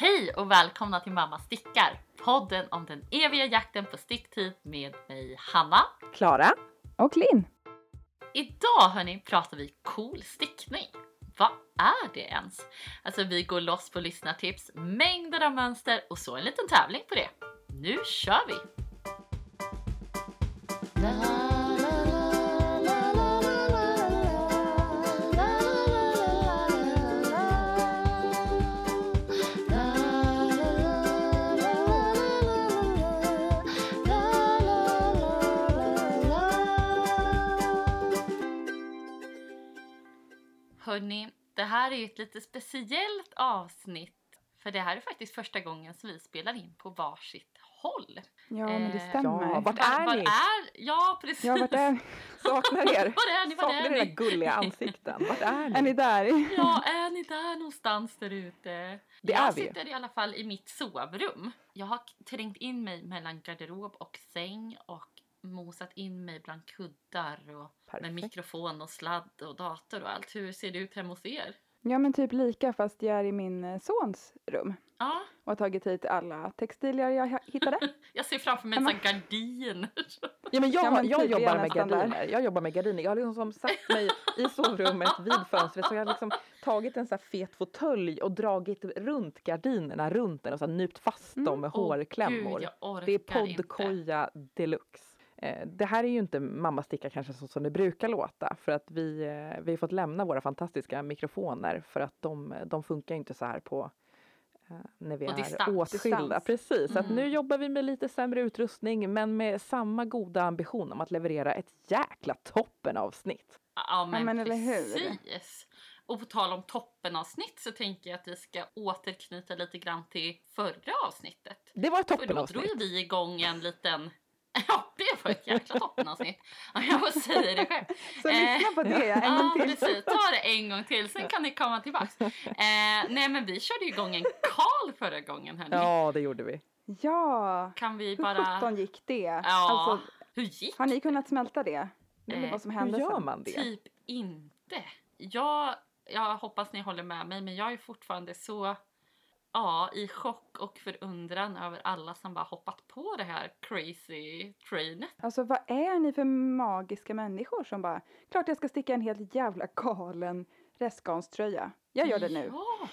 Hej och välkomna till Mamma stickar! Podden om den eviga jakten på sticktid med mig Hanna. Klara. Och Linn. Idag hörni pratar vi cool stickning. Vad är det ens? Alltså vi går loss på lyssnartips, mängder av mönster och så en liten tävling på det. Nu kör vi! Hörni, det här är ju ett lite speciellt avsnitt för det här är faktiskt första gången som vi spelar in på varsitt håll. Ja, men det Eh, stämmer. ja, vart Var- är var ni? Är, ja, precis. Ja, vart är, Saknar er. Var är ni? Var Saknar är era ni? gulliga ansikten. Vart är ni? är ni där? Ja, är ni där någonstans där ute? Det jag är vi ju. sitter i alla fall i mitt sovrum. Jag har trängt in mig mellan garderob och säng och mosat in mig bland kuddar och med Perfekt. mikrofon och sladd och dator och allt. Hur ser det ut hemma hos er? Ja, men typ lika fast jag är i min eh, sons rum Ja, och har tagit hit alla textilier jag hittade. jag ser framför mig en sån gardin. Ja, men jag, Ja, men jag typ, vi är jobbar med nästan där. gardiner. Jag jobbar med gardiner. Jag har liksom som satt mig i sovrummet vid fönstret så jag har liksom tagit en sån här fet fåtölj och dragit runt gardinerna runt den och så nypt fast Mm. dem med Åh, hårklämmor. Gud, jag orkar det är poddkoja deluxe. Eh, Det här är ju inte mamma sticka kanske så som det brukar låta för att vi, eh, vi har fått lämna våra fantastiska mikrofoner för att de, de funkar inte så här på eh, när vi På är distans. åtskilda. Precis, så att Mm. nu jobbar vi med lite sämre utrustning men med samma goda ambition om att leverera ett jäkla toppenavsnitt. Ja men, men eller hur? precis. Och på tal om toppenavsnitt så tänker jag att vi ska återknyta lite grann till förra avsnittet. Det var ett För då drog toppenavsnitt. vi igång en liten Ja, det var ett jäkla toppenavsnitt. Ja, Jag får säga det själv. Så Eh, lyssna på det en Ja, gång till. precis. Ta det en gång till, sen kan ni komma tillbaks. Eh, nej, men vi körde igång en Karl förra gången, hörni. Ja, det gjorde vi. Ja, Kan vi hur bara... sjutton gick det? Ja, Alltså, hur gick har ni kunnat smälta det? Eller Eh, vad som Hur hände gör sen? man det? Typ inte. Jag, jag hoppas ni håller med mig, men jag är fortfarande så ja, i chock och förundran över alla som bara hoppat på det här crazy trainet. Alltså vad är ni för magiska människor som bara, klart jag ska sticka en helt jävla galen restgarnströja. Jag gör det nu. Ja,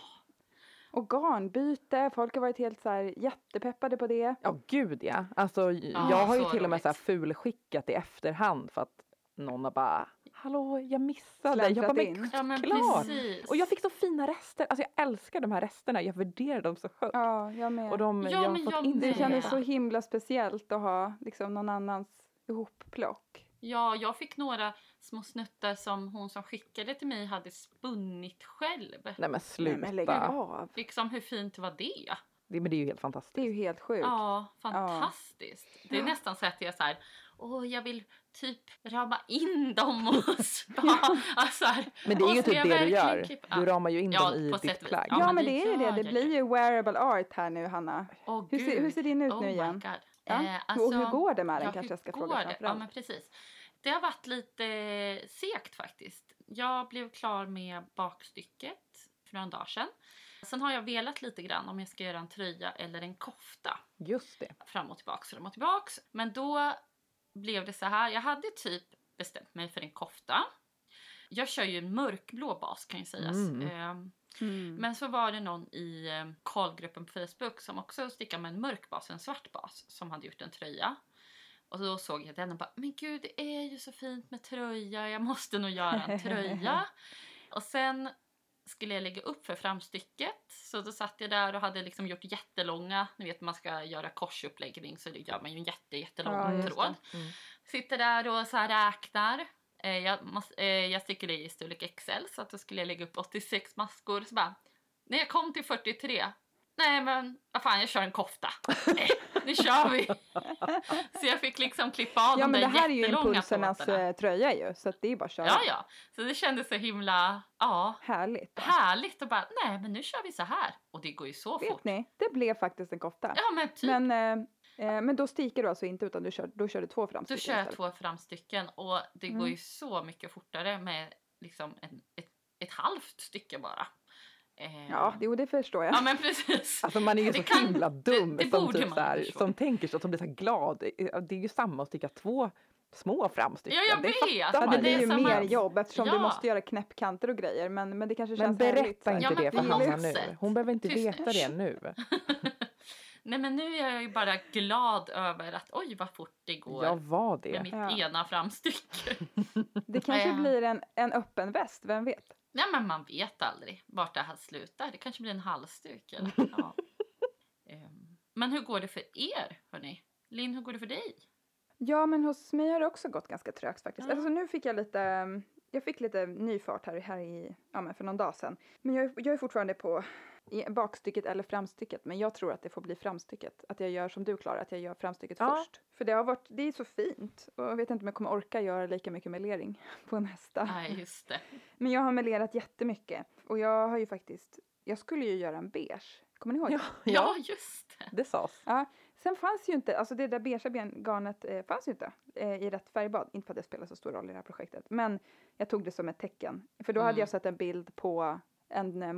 Och garnbyte, folk har varit helt så här jättepeppade på det. Ja, gud ja. Alltså, Ja, jag har ju till och med så här fulskickat i efterhand för att någon har bara Hallå, jag missade. Jag bara, men in. ja men klart. precis. Och jag fick så fina rester. Alltså jag älskar de här resterna. Jag värderar dem så högt. Ja, jag med. Och de, Ja, jag men jag in Det kändes så himla speciellt att ha liksom någon annans ihopplock. Ja, jag fick några små snuttar som hon som skickade till mig hade spunnit själv. Nej men Nej, sluta. men lägg av. Liksom hur fint var det? det, men det är ju helt fantastiskt. Det är ju helt sjukt. Ja, fantastiskt. Det är nästan så att jag så här, åh jag vill typ rama in dem och spa. alltså, Men det är ju typ det du gör. klippa- Du ramar ju in Ja, dem i ditt plagg. Ja, Ja, men det det är ju det. Det blir ju. wearable art här nu, Hanna. Åh, Hur ser, hur ser din ut oh nu igen? God. Ja. Eh, och hur alltså, går det med den ja, kanske jag ska fråga det? Ja, men precis. Det har varit lite segt faktiskt. Jag blev klar med bakstycket för några dagar sedan. Sen har jag velat lite grann om jag ska göra en tröja eller en kofta. Just det. fram och tillbaks, fram och tillbaks. Men då blev det så här. Jag hade typ bestämt mig för en kofta. Jag kör ju en mörkblå bas kan ju sägas. Mm. Ehm, Mm. Men så var det någon i eh, Karlgruppen på Facebook som också stickade med en mörk bas en svart bas som hade gjort en tröja. Och då såg jag den och bara, men gud det är ju så fint med tröja, jag måste nog göra en tröja. och sen skulle jag lägga upp för framstycket. Så då satt jag där och hade liksom gjort jättelånga, ni vet man ska göra korsuppläggning så det gör man ju en jätte, jättelång Ja, tråd. Mm. Sitter där och så räknar. Eh, jag, eh, jag stickade i storlek XL så att då skulle jag lägga upp 86 maskor. Så bara, när jag kom till 43, nej men vad fan jag kör en kofta. Nej, nu kör vi. Så jag fick liksom klippa av Ja, de men det där här är ju jättelånga impulsernas eh, tröja ju, så det är bara att köra. Ja, ja. Så det kändes så himla, ja, Härligt. härligt och bara, nej men nu kör vi så här. Och det går ju så Vet fort. ni, det blev faktiskt en kofta. Ja men typ. Men, eh, eh, men då sticker du alltså inte utan du kör, då kör du två Då framstycken kör jag istället. två framstycken och det går Mm. ju så mycket fortare med liksom en, ett, ett halvt stycke bara. Eh, Ja, jo, det förstår jag. ja men precis. Alltså man är ju Det så kan- himla dum det- det som, typ man så här, förstå. som tänker så, som blir så här glad. Det är ju samma att sticka två små framstycken. Ja, jag det vet. fattar man det det blir är ju samma- mer jobb eftersom du Ja. måste göra knäppkanter och grejer. Men, men det kanske Men känns så berätta inte Ja, men det för Hanna nu. Hon behöver inte Tyst. veta det nu. Nej men nu är jag ju bara glad över att oj vad fort det går Jag var med det. mitt Ja. ena framstycke. Det kanske Ja. blir en, en öppen väst, vem vet? Nej men man vet aldrig vart det här slutar. Det kanske blir en halsduk eller ja. Ehm, Men hur går det för er hörni? Linn, hur går det för dig? Ja, men hos mig har det också gått ganska trögt faktiskt. Ja. Alltså nu fick jag lite, jag fick lite ny fart här, här i, ja men för någon dag sedan. Men jag, jag är fortfarande på bakstycket eller framstycket, men jag tror att det får bli framstycket. Att jag gör som du Klara, att jag gör framstycket Ja. först. För det har varit, det är så fint. Och jag vet inte om jag kommer orka göra lika mycket melering på nästa. Nej just det. Men jag har melerat jättemycket. Och jag har ju faktiskt, jag skulle ju göra en beige. Kommer ni ihåg? Ja, Ja ja, just det. det sades. Ja, sen fanns ju inte, alltså det där beigea garnet eh, fanns ju inte eh, i rätt färgbad. Inte för att det spelar så stor roll i det här projektet. Men jag tog det som ett tecken. För då hade Mm. jag sett en bild på en eh,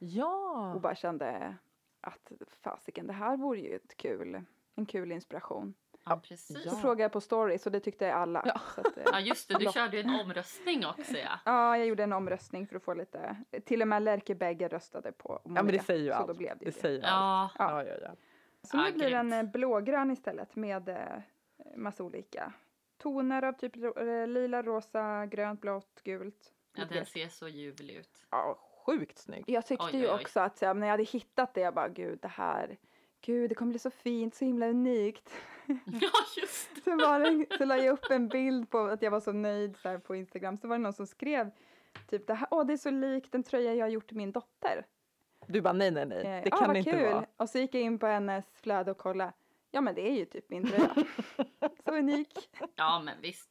monettavla och Ja. bara kände att fasiken, det här vore ju ett kul, en kul inspiration. Ja precis. Ja. Så frågade jag på stories och det tyckte alla. Ja. Så att, eh, Ja just det, du körde ju en omröstning också ja. ja, jag gjorde en omröstning för att få lite, till och med Lärke Begge röstade på ja, men det säger ju så allt. då blev det, det ju det. säger allt. Ja, Ja. Ja, ja, ja. Så nu Ja, blir den grymt. eh, blågrön istället med eh, massa olika toner av typ lila, rosa, grönt, blått, gult. ja den ser så ljuvlig ut. ja sjukt snygg. Jag tyckte Oj, ju oj, oj. också att så, här, när jag hade hittat det, jag bara gud det här, gud det kommer bli så fint, så himla unikt. Ja just det. Så, var det, så la jag upp en bild på att jag var så nöjd så här, på Instagram, så var det någon som skrev typ det här, åh det är så likt en tröja jag har gjort till min dotter. Du bara nej, nej, nej. Eh, Det "Ah, kan vad det inte kul. vara. Och så gick jag in på hennes flöde och kollade. Ja men det är ju typ min tröja. så unik. Ja men visst.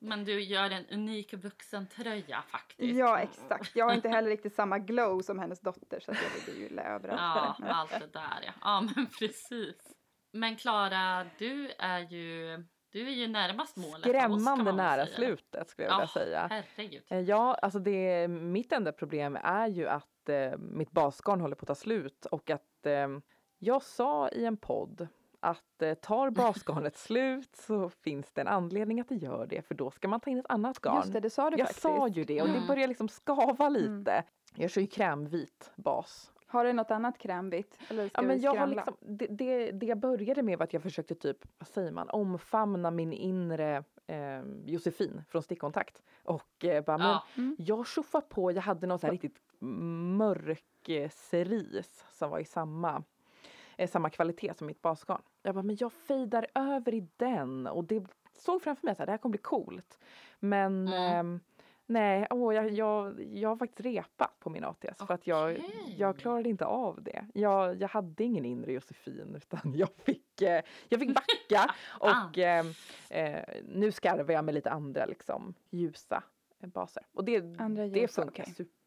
Men du gör en unik vuxentröja faktiskt. Ja exakt. Jag har inte heller riktigt samma glow som hennes dotter så att jag ligger ju illa överallt. Ja, allt det där ja. Ja men precis. Men Klara, du är ju, du är ju närmast målet oss, Skrämmande nära säga. slutet skulle jag Ja, vilja säga. herregud. Eh, Ja, alltså det, mitt enda problem är ju att eh, mitt basgarn håller på att ta slut och att eh, jag sa i en podd att eh, tar basgarnet slut så finns det en anledning att det gör det för då ska man ta in ett annat garn. Just det, det sa du jag faktiskt. sa ju det och det Mm. börjar liksom skava lite. Mm. Jag kör ju krämvit bas. Har du något annat krämvitt? Eller ska Ja, men vi jag har skramla? liksom, det, det, det jag började med var att jag försökte typ, vad säger man, omfamna min inre eh, Josefin från Stickkontakt. Och eh, bara, men Ja, Mm. jag tjoffade på, jag hade någon så här riktigt mörk eh, cerise som var i samma, samma kvalitet som mitt basgarn. Jag bara, men jag fejdar över i den och det såg framför mig att det här kommer bli coolt. Men Mm. ehm, nej, åh, jag, jag, jag har faktiskt repat på min ATS för att jag, jag klarade inte av det. Jag, jag hade ingen inre Josefin utan jag fick, eh, jag fick backa och eh, eh, nu skarvar jag med lite andra liksom ljusa eh, baser. Och det, Andra det funkar okej. superbra.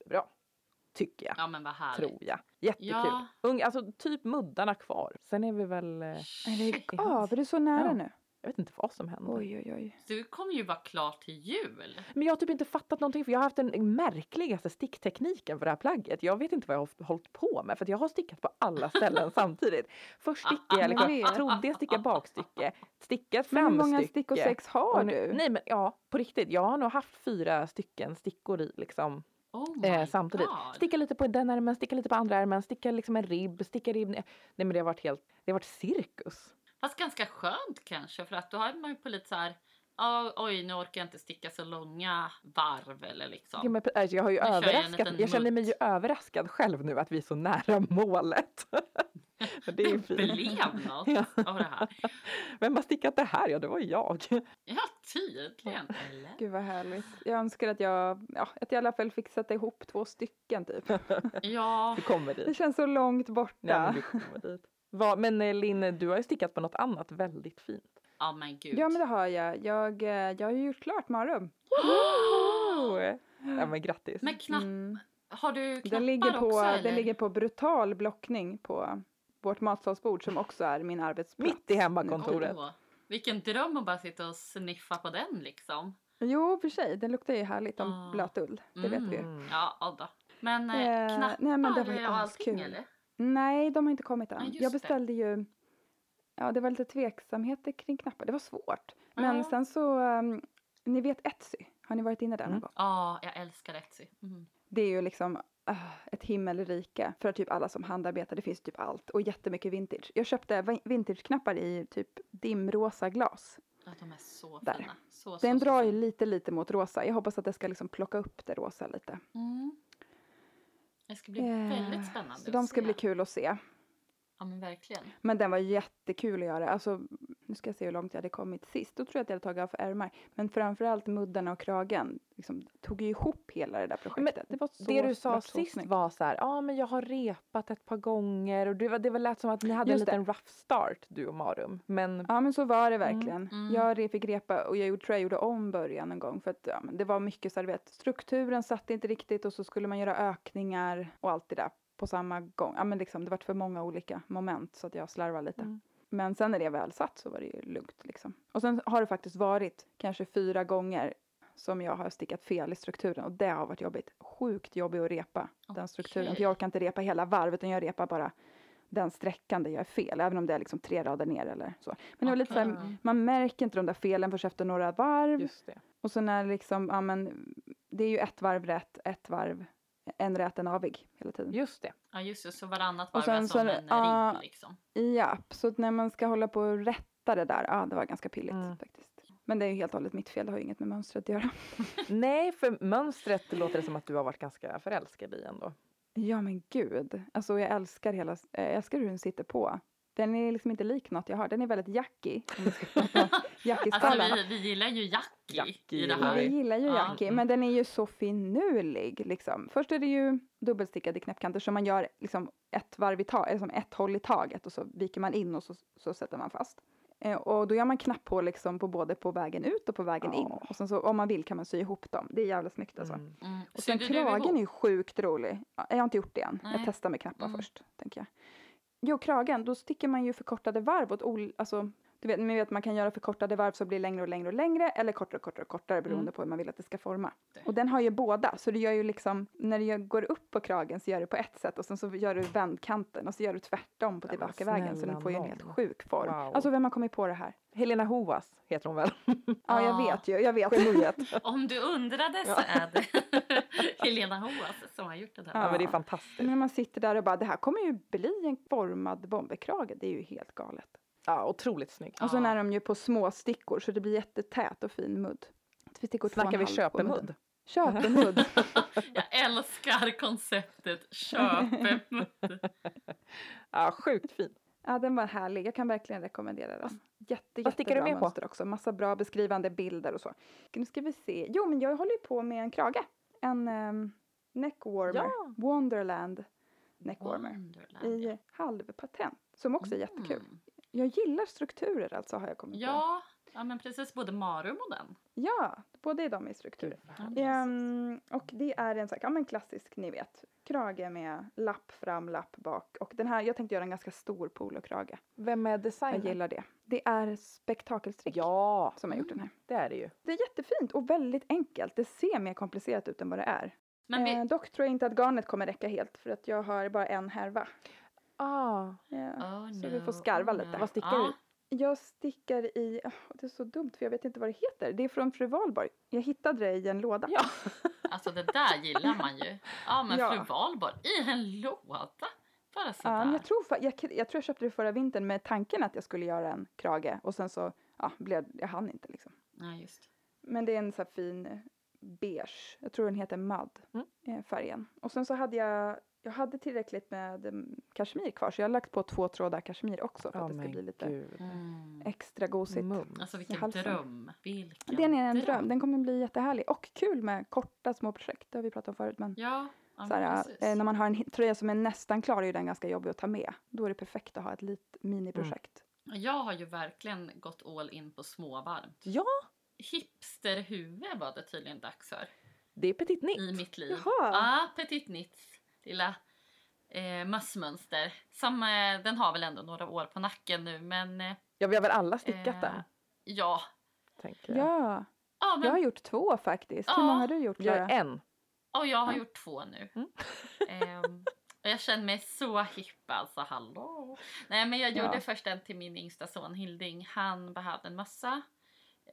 Tycker jag. ja men vad härligt. Tror jag. Jättekul. Ja. Ung, alltså typ muddarna kvar. Sen är vi väl, eh, Lägg i av, är du så nära Ja. nu? jag vet inte vad som händer. Oj, oj, oj. Du kommer ju vara klar till jul. Men jag har typ inte fattat någonting för jag har haft den märkligaste sticktekniken för det här plagget. Jag vet inte vad jag har hållit på med för att jag har stickat på alla ställen samtidigt. Först stickade jag, liksom, trodde jag stickade bakstycke, stickade Men hur många framstycke. stick och sex har nu- du? Nej men ja, på riktigt. Jag har nog haft fyra stycken stickor i liksom Oh eh, samtidigt. God. Sticka lite på den ärmen, sticka lite på andra ärmen, sticka liksom en ribb, sticka ribb. Nej men det har varit helt, det har varit cirkus. Fast ganska skönt kanske för att då har man ju på lite så här "Ja, oj nu orkar jag inte sticka så långa varv eller liksom. Ja, men, alltså, jag har ju Nu jag överraskat, liten jag känner mig ju överraskad själv nu att vi är så nära målet. Det är ju det fint. blev något Ja. av det här. Vem har stickat det här? Ja, det var jag. Ja tydligen. Eller? Gud vad härligt. Jag önskar att jag, ja, att jag i alla fall fick sätta ihop två stycken typ. Ja. Du kommer Det dit. känns så långt borta. Ja, men du kommer dit. Vad- men eh, Linn, du har ju stickat på något annat väldigt fint. Ja men gud. Ja men det har jag. Jag, eh, jag har ju gjort klart Marum. Oh! Ja, men grattis. Men knapp, Mm. har du knappar Den, ligger på, också eller? den ligger på brutal blockning på vårt matsalsbord som också är min arbetsplats. Mitt i hemmakontoret. Åh, vilken dröm att bara sitta och sniffa på den liksom. Jo, för sig. Den luktar ju härligt om Ah. blöt ull. Det vet vi ju. Mm. Ja, då. Men Eh, eh, knappar nej, men det var ju och allting eller? Nej, de har inte kommit än. Just jag det. beställde ju... Ja, det var lite tveksamheter kring knappar. Det var svårt. Men sen så... ehm, ni vet Etsy? Har ni varit inne där någon Mm. gång? Ja, jag älskar Etsy. Mm. Det är ju liksom ah, ett himmelrike för typ alla som handarbetar. Det finns typ allt och jättemycket vintage. Jag köpte vi- vintageknappar i typ dimrosa glas. Ja, de är så Där. fina. Så, Den så, så drar ju lite, lite mot rosa. Jag hoppas att det ska liksom plocka upp det rosa lite. Mm. Det ska bli Eh, väldigt spännande Så de ska att bli se. kul att se. Ja, men verkligen. Men den var jättekul att göra. Alltså, nu ska jag se hur långt jag hade kommit sist. Då tror jag att jag hade tagit av för ärmar. Men framförallt muddarna och kragen liksom, tog ju ihop hela det där projektet. det var så, det du sa vart så sist snyggt. var så här, ja men jag har repat ett par gånger och det, var, det var lät som att ni hade Just en liten rough start du och Marum. Men Ja men så var det verkligen. Mm. Jag re- fick repa och jag gjorde, tror jag gjorde om början en gång för att ja, men det var mycket så här, vet, strukturen satt inte riktigt och så skulle man göra ökningar och allt det där på samma gång. Ja men liksom det var för många olika moment så att jag slarvade lite. Mm. Men sen när det väl satt så var det ju lugnt liksom. Och sen har det faktiskt varit kanske fyra gånger som jag har stickat fel i strukturen och det har varit jobbigt. Sjukt jobbigt att repa den strukturen. För jag orkar inte repa hela varvet utan jag repar bara den sträckan där jag är fel, även om det är liksom tre rader ner eller så. Men det var lite så här, man märker inte de där felen förrän efter några varv. Och sen är det liksom, ja men, det är ju ett varv rätt, ett varv, en rät, en avig hela tiden. Just det. Ja, just det. Så varannat Och varv är som så- en ja. ring liksom. Ja, så att när man ska hålla på och rätta det där, ja det var ganska pilligt Mm. faktiskt. Men det är ju helt och hållet mitt fel, det har ju inget med mönstret att göra. Nej, för mönstret låter det som att du har varit ganska förälskad i ändå. Ja men gud, alltså jag älskar hela, jag älskar hur den sitter på. Den är liksom inte lik något jag har, den är väldigt jackig. prata Alltså vi, vi gillar ju Jackie, Jackie i det här. vi gillar ju Ja. Jackie, men den är ju så finurlig. Liksom. Först är det ju dubbelstickade knäppkanter som man gör liksom ett varv i taget, liksom ett håll i taget och så viker man in och så, så sätter man fast. Eh, och då gör man knapphål liksom på både på vägen ut och på vägen in. Ja. Och sen så om man vill kan man sy ihop dem. Det är jävligt snyggt alltså. Mm. Mm. Och sen kragen är ju sjukt rolig. Ja, Jag har inte gjort det än. Nej. Jag testar med knappar Mm. först, tänker jag. Jo, kragen, då sticker man ju förkortade varv åt ol- alltså, du vet, man vet man kan göra förkortade varv så blir längre och längre och längre eller kortare och kortare och kortare beroende Mm. på hur man vill att det ska forma. Det. Och den har ju båda, så du gör ju liksom, när du går upp på kragen så gör du på ett sätt och sen så gör du vändkanten och så gör du tvärtom på tillbakavägen så den snälla får ju en helt sjuk form. Wow. Alltså vem har kommit på det här? Helena Hovas heter hon väl? Ja, jag Ja. vet ju, jag vet. Geniet. Om du undrade så är det Helena Hoas som har gjort det här. Ja, men det är fantastiskt. Men när man sitter där och bara, det här kommer ju bli en formad bomberkrage, det är ju helt galet. Ja, otroligt snyggt. Och sen är de ju på små stickor så det blir jättetät och fin mudd. Vi stickor Snackar vi köpemudd? Köpemudd. Jag älskar konceptet köpemudd. Ja, sjukt fin. ja, den var härlig. Jag kan verkligen rekommendera den. Jätte, vad stickar du med på? mönster också. Massa bra beskrivande bilder och så. Nu ska vi se. Jo, men jag håller ju på med en krage. En um, neckwarmer. Ja. Wonderland neckwarmer. Wonderland, I halvpatent. Som också är jättekul. Mm. Jag gillar strukturer alltså har jag kommit på. Ja, ja, men precis. Både Marum och den. Ja, båda är de i strukturer. Ja, Ehm, och det är en sån ja, men klassisk, ni vet, krage med lapp fram, lapp bak. Och den här, jag tänkte göra en ganska stor polokrage. Vem är Jag designern? gillar det. Det är Spektakelstrick Ja, som har gjort den här. det är det ju. Det är jättefint och väldigt enkelt. Det ser mer komplicerat ut än vad det är. Men vi, Eh, dock tror jag inte att garnet kommer räcka helt för att jag har bara en härva. Ah, Ja. oh, så vi no, får skarva oh, lite. no. Vad stickar ja. Jag stickar i, åh, det är så dumt för jag vet inte vad det heter. Det är från Fru Valborg. Jag hittade det i en låda. Ja. Alltså det där gillar man ju. Ja men Ja. fru Valborg i en låda. Bara Ja, sådär. men jag, tror, jag, jag tror jag köpte det förra vintern med tanken att jag skulle göra en krage och sen så ja, blev, jag hann inte liksom. Ja just. Men det är en så här fin beige, jag tror den heter Mud, Mm. eh, färgen. Och sen så hade jag, jag hade tillräckligt med mm, kashmir kvar så jag har lagt på två trådar kashmir också för Ja, att det ska bli lite gud. Mm. extra gosigt. Mums. Alltså i vilken halsen. dröm. Vilken Den är en dröm, den kommer bli jättehärlig och kul med korta små projekt, det har vi pratat om förut men Ja, ja så här, men precis. eh, när man har en tröja som är nästan klar är ju den ganska jobbig att ta med. Då är det perfekt att ha ett litet miniprojekt. Jag har ju verkligen gått all in på småvarmt. Ja, Hipsterhuvud var det tydligen dags för det är Petit Nitt. i mitt liv. Jaha. Ja, Petit Nits lilla eh, mössmönster. Som, eh, den har väl ändå några år på nacken nu men eh, Ja, vi har väl alla stickat eh, den, Ja. tänker jag. Ja, Ja, men jag har gjort två faktiskt. Hur Ja. många har du gjort Jag Klara? är en. Och jag har Ja. gjort två nu. Mm. Ehm, och jag känner mig så hipp alltså, hallå. Nej men jag Ja. gjorde först en till min yngsta son Hilding. Han behövde en mössa.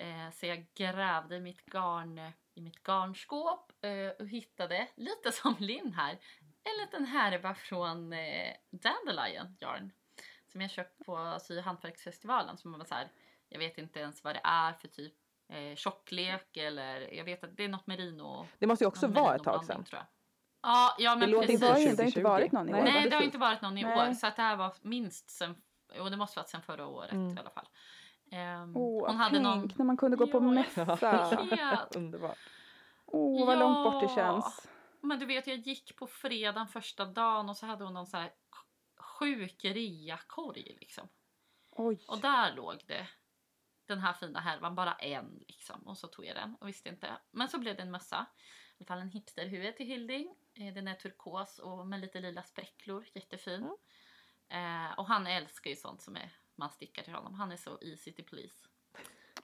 Eh, så jag grävde i mitt garn i mitt garnskåp eh, och hittade, lite som Linn här, en liten härva från eh, Dandelion Yarn. Som jag köpt på Sy och hantverksfestivalen. Som var så här, jag vet inte ens vad det är för typ eh, tjocklek eller jag vet att det är något merino. Det måste ju också vara ett tag sedan. tror jag. Ja, ja men Det precis. inte ju, det har inte 2020. varit någon i år. Nej, det har inte varit någon i Nej. år. Så att det här var minst sen, jo det måste varit sen förra året Mm. i alla fall. Ehm, Åh, hon hade tänk någon... när man kunde gå på Ja, mässa. Underbart. Åh, vad långt bort det Ja. känns. Men du vet, jag gick på fredagen första dagen och så hade hon någon så här sjuk reakorg liksom. Oj. Och där låg det den här fina härvan, bara en liksom. Och så tog jag den och visste inte. Men så blev det en mössa. I alla fall en hipsterhuvud till Hilding. Eh, Den är turkos och med lite lila spräcklor, jättefin. Eh, och han älskar ju sånt som är, man stickar till honom. Han är så easy to please.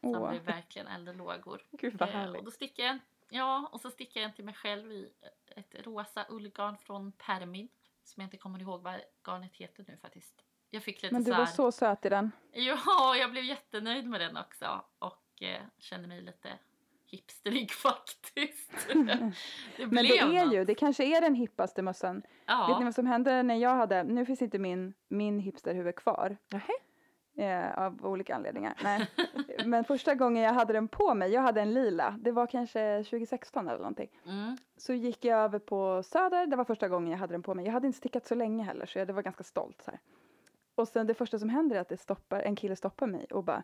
Så han Åh. blir verkligen eldlågor. Gud vad Eh, härligt. och då stickar jag en, ja, och så stickar jag en till mig själv i ett rosa ullgarn från Permin. Som jag inte kommer ihåg vad garnet heter nu faktiskt. Jag fick lite Men du så var här, så söt i den. Ja, jag blev jättenöjd med den också. Och eh, kände mig lite hipsterig faktiskt. det Men det är något. ju, det kanske är den hippaste mössan. Ja. Vet ni vad som hände när jag hade, nu finns inte min, min hipsterhuvud kvar. Nähä. Eh, av olika anledningar. Nej. Men första gången jag hade den på mig, jag hade en lila, det var kanske 2016 eller någonting. Mm. Så gick jag över på Söder, det var första gången jag hade den på mig. Jag hade inte stickat så länge heller så jag det var ganska stolt så här. Och sen det första som händer är att det stoppar, en kille stoppar mig och bara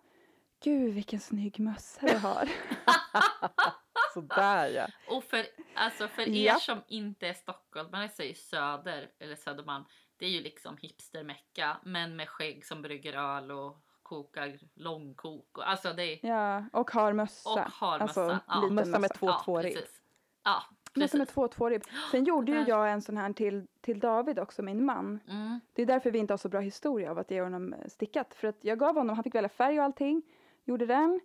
Gud vilken snygg mössa du har. Sådär ja. Och för, alltså för er Ja. som inte är stockholmare ju Söder, eller Södermalm, det är ju liksom hipstermecka. Men med skägg som brygger öl och kokar långkok. Och, alltså det är, ja, och har mössa. och har mössa. Alltså, ja, Mössa med mössa. två ja, tvåribb. precis. Ja, Mössa med precis. två tvåribb. Sen gjorde ju jag en sån här till, till David också, min man. Mm. Det är därför vi inte har så bra historia av att ge honom eh, stickat. För att jag gav honom, han fick välja färg och allting. Gjorde den.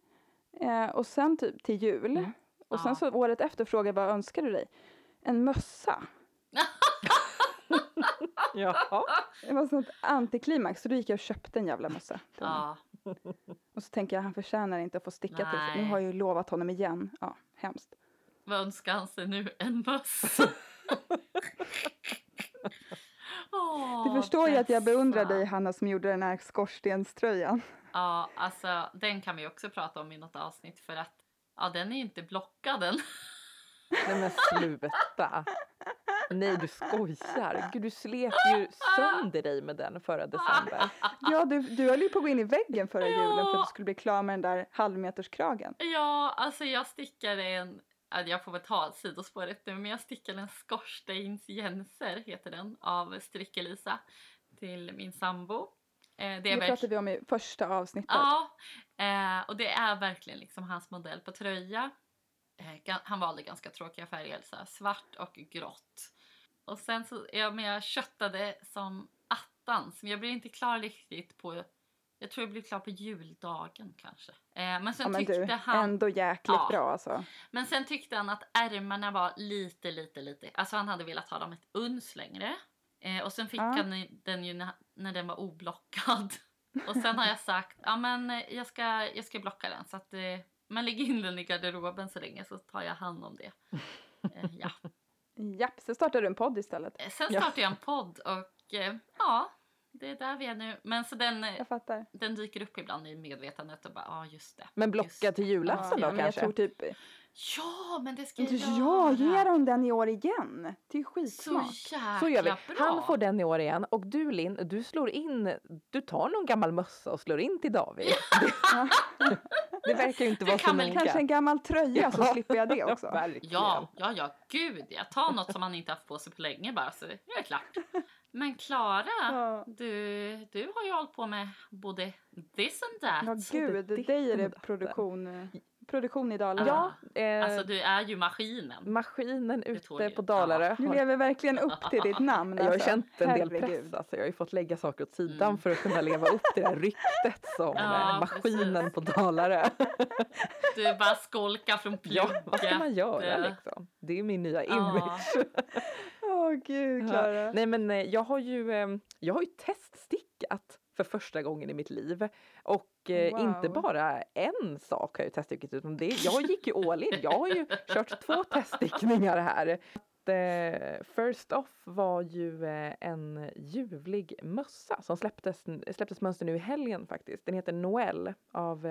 Eh, och sen typ till jul. Mm. Och sen så året efter frågade jag vad önskar du dig? En mössa. Jaha. Det var sånt antiklimax. Så då gick jag och köpte en jävla mössa. Ja, Och så tänker jag han förtjänar inte att få sticka till sig. Nu Nej. har jag ju lovat honom igen. Ja, hemskt. vad önskar han sig nu? En möss. Åh, Du förstår ju att jag beundrar dig Hanna som gjorde den här skorstenströjan. Ja, alltså den kan vi också prata om i något avsnitt för att ja, den är ju inte blockad än. Nej men sluta. Nej du skojar. Gud du slet ju sönder dig med den förra december. Ja, du, du höll ju på att gå in i väggen förra Ja. julen för att du skulle bli klar med den där halvmeterskragen. Ja, alltså jag stickade en, ja, jag får väl ta sidospåret nu, men jag stickade en skorstensjänser heter den av Strickelisa till min sambo. Eh, det Det pratade vi om i första avsnittet. Ja, eh, och det är verkligen liksom hans modell på tröja. Eh, han valde ganska tråkiga färger, så svart och grått. Och sen så, men jag köttade som attans, men jag blev inte klar riktigt på, jag tror jag blev klar på juldagen kanske. Eh, men sen Ja, men tyckte du, han, ändå jäkligt Ja. bra alltså. men sen tyckte han att ärmarna var lite, lite, lite, alltså han hade velat ha dem ett uns längre. Eh, och sen fick Ja. han den ju när, när den var oblockad. Och sen har jag sagt, ja men jag ska, jag ska blocka den så att, eh, men lägg in den i garderoben så länge så tar jag hand om det. Eh, ja. Japp, så startade du en podd istället. Eh, Sen Ja. startade jag en podd och eh, ja, det är där vi är nu. Men så den, eh, den dyker upp ibland i medvetandet och bara, ja just det. Men blocka till julafton ja, då men jag kanske? tror typ... Ja, men det ska jag Ja, ge göra. dem den i år igen. Det är Så skitsmart. jäkla Så gör vi. Han får den i år igen och du Linn, du slår in, du tar någon gammal mössa och slår in till David. Det verkar ju inte vara så noga. Kanske en gammal tröja så slipper jag det också. Verkligen. Ja, ja, ja, gud jag tar något som man inte haft på sig på länge bara så är det klart. Men Klara, Ja. du, du har ju hållit på med både this and that. Ja, gud, dig är det produktion. Produktion i Dalarna. Ja, eh, Alltså du är ju maskinen. maskinen ute på Dalarö. Du lever verkligen upp till ditt namn. Jag har alltså. känt en del press. Alltså. Jag har ju fått lägga saker åt sidan Mm. för att kunna leva upp till det här ryktet som Ja, eh, maskinen precis. på Dalarö. Du bara skolkar från ja, plugget. vad ska man göra liksom? Det är min nya Ja. image. Åh gud, Klara. Nej men eh, jag har ju, eh, jag har ju teststickat för första gången i mitt liv. Och eh, inte Wow. bara en sak har jag teststickat utan det, jag gick ju all in. Jag har ju kört två teststickningar här. Eh, First off var ju eh, en ljuvlig mössa som släpptes, släpptes mönster nu i helgen faktiskt. Den heter Noel av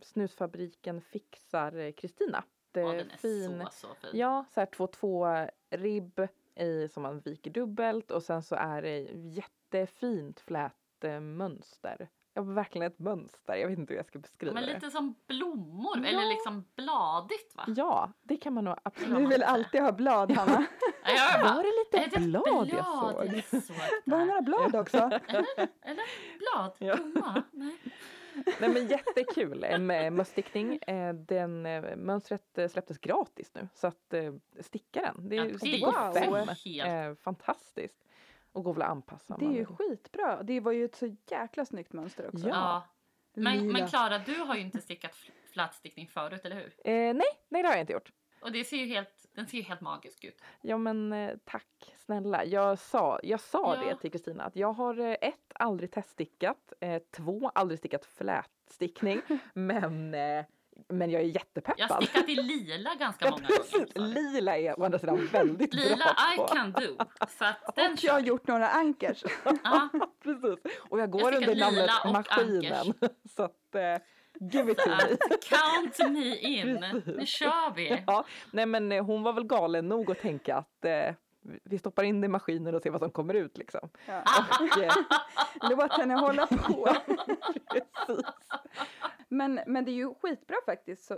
snusfabriken Fixar Kristina. Ja, den är fin, så, så fin. Ja, så här 2-2 ribb i, som man viker dubbelt och sen så är det jättefint flätmönster. Ja, verkligen ett mönster. Jag vet inte hur jag ska beskriva Men det. lite som blommor, Ja. eller liksom bladigt va? Ja, det kan man nog absolut. Du vill alltid ha blad, Hanna. Ja, jag bara, Var det är lite det blad jag såg? jag såg Var det några blad också? Eller blad? Ja. Nej. Nej men jättekul eh, med. Eh, Den eh, mönstret eh, släpptes gratis nu så att eh, sticka den. Det Ja, är det är på wow. fem. helt- Eh, Fantastiskt. Och går väl att anpassa. Det är ju skitbra. Det var ju ett så jäkla snyggt mönster också. Ja. Men, Klara, du har ju inte stickat fl- flätstickning förut, eller hur? Eh, nej, nej det har jag inte gjort. Och det ser ju helt, den ser ju helt magisk ut. Ja men eh, tack snälla. Jag sa, jag sa Ja. det till Kristina att jag har eh, ett, aldrig teststickat, eh, två, aldrig stickat flätstickning men, eh, men jag är Jag har jättepeppad. stickat i lila ganska många gånger. Lila är å andra sidan väldigt Lila bra I på. can do. Så att den Och jag har gjort några ankers. Precis. Och jag går Jag under namnet lila Maskinen. Så att, eh, give it to me. count me in. Precis. Nu kör vi. Ja, nej men eh, hon var väl galen nog att tänka att eh, vi stoppar in det i maskinen och ser vad som kommer ut liksom. Ja. Och, eh, Låt henne hålla på. precis. Men, men det är ju skitbra faktiskt så,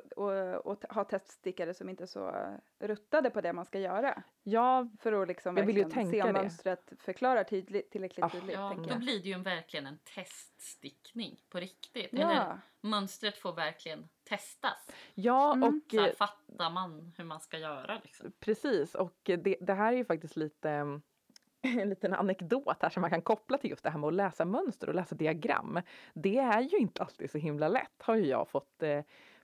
att, ha teststickare som inte är så ruttade på det man ska göra. Ja, För att liksom Jag vill ju verkligen se tänka om det. mönstret förklarar tydligt, tillräckligt Ah, tydligt. Ja, då blir det ju en, verkligen en teststickning på riktigt. Eller Ja, mönstret får verkligen testas. ja Mm. och Så här eh, fattar man hur man ska göra. Liksom. precis. Och det, det här är ju faktiskt lite eh, en liten anekdot här som man kan koppla till just det här med att läsa mönster och läsa diagram. Det är ju inte alltid så himla lätt har ju jag fått, eh,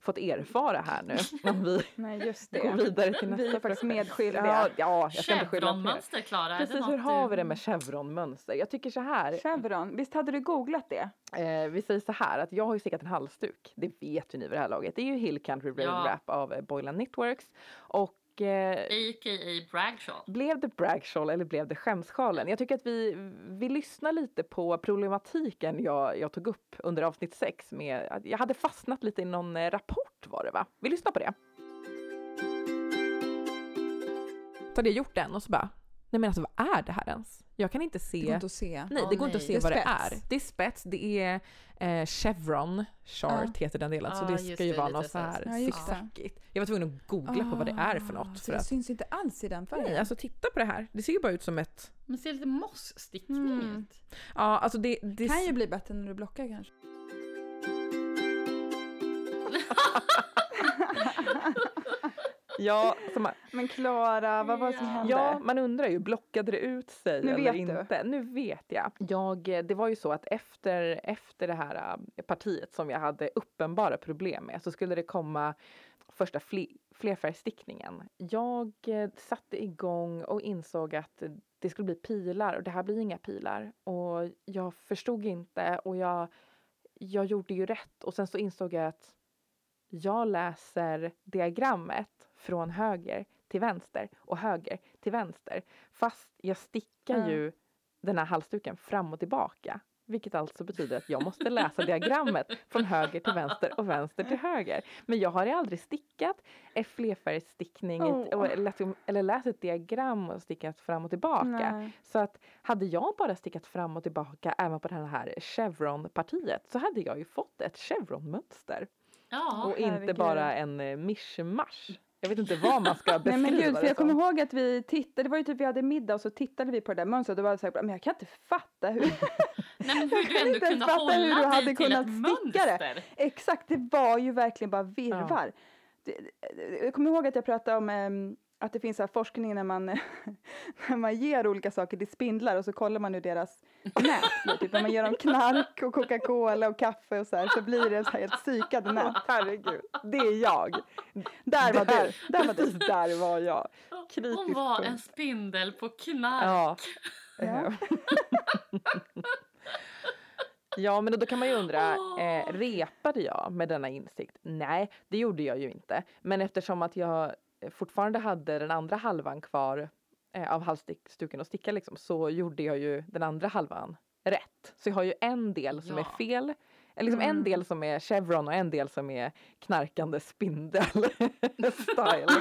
fått erfara här nu. Om vi nej just går vidare till nästa Vi är faktiskt medskyldiga. Ja, ja, jag ska inte skylla på. Chevronmönster, Klara. Precis, hur har du- vi det med chevronmönster? Jag tycker så här. Chevron, visst hade du googlat det? Eh, vi säger så här att jag har ju stickat en halsduk. Det vet ju ni vid det här laget. Det är ju Hill Country Rail Ja. Wrap av Boylan Knitworks. Och eh, A.k.a. Bragshaw. blev det bragshawl eller blev det skämssjalen? Jag tycker att vi, vi lyssnar lite på problematiken jag, jag tog upp under avsnitt 6 med att jag hade fastnat lite i någon eh, rapport var det va? Vi lyssnar på det. Så hade jag gjort den och så bara, nej men alltså vad är det här ens? Jag kan inte se. Det går inte att se. Nej, Åh, det går inte att nej. se Det vad det är. spets. Det är spets, det är eh, Chevron chart heter den delen. så Ja, det ska ju det, vara något så här så. Ja, det. zigzackigt. Jag var tvungen att googla på vad det är för något. Så För det att, syns inte alls i den färgen. nej, alltså titta på det här. Det ser ju bara ut som ett... Men ser lite mossstickning Mm. ut. Ja, alltså det... det kan ju bli bättre när du blockar kanske. Ja, man, Men Klara, vad var det som hände? ja, man undrar ju, blockade det ut sig Nu eller vet du. inte? Nu vet jag. jag. eh, Det var ju så att efter, efter det här eh, partiet som jag hade uppenbara problem med så skulle det komma första fle, flerfärgstickningen. Jag eh, satte igång och insåg att det skulle bli pilar och det här blir inga pilar. Och jag förstod inte och jag, jag gjorde ju rätt och sen så insåg jag att jag läser diagrammet från höger till vänster och höger till vänster. Fast jag stickar Ja. ju den här halsduken fram och tillbaka. Vilket alltså betyder att jag måste läsa diagrammet från höger till vänster och vänster till höger. Men jag har ju aldrig stickat och läst, eller läst ett diagram och stickat fram och tillbaka. Nej. Så att hade jag bara stickat fram och tillbaka även på det här chevron-partiet så hade jag ju fått ett chevron-mönster. Ja, och inte bara en eh, mischmasch. Jag vet inte vad man ska Nej beskriva men gud, för jag kommer ihåg att vi tittade, det var ju typ vi hade middag och så tittade vi på det där mönstret och då var det så här, men jag kan inte fatta hur, Nej, men hur du ändå inte ens kunde fatta hur du hålla hade till kunnat ett sticka det. exakt, det var ju verkligen bara virvar. det- Jag kommer ihåg att jag pratade om ehm, att det finns så här forskning när man, när man ger olika saker till spindlar och så kollar man hur deras nät blir. Typ när man ger dem knark och Coca-Cola och kaffe och så här så blir det så här helt psykade nät. Herregud, det är jag. Där var Där. du! Där var du! Där var jag. Hon Kritisk var punkt. en spindel på knark. Ja. Ja. ja, men då kan man ju undra, eh, repade jag med denna insikt? Nej, det gjorde jag ju inte. Men eftersom att jag fortfarande hade den andra halvan kvar eh, av halsstuken och sticka liksom, så gjorde jag ju den andra halvan rätt. Så jag har ju en del som är Ja. fel, liksom en Mm. del som är chevron och en del som är knarkande spindel style.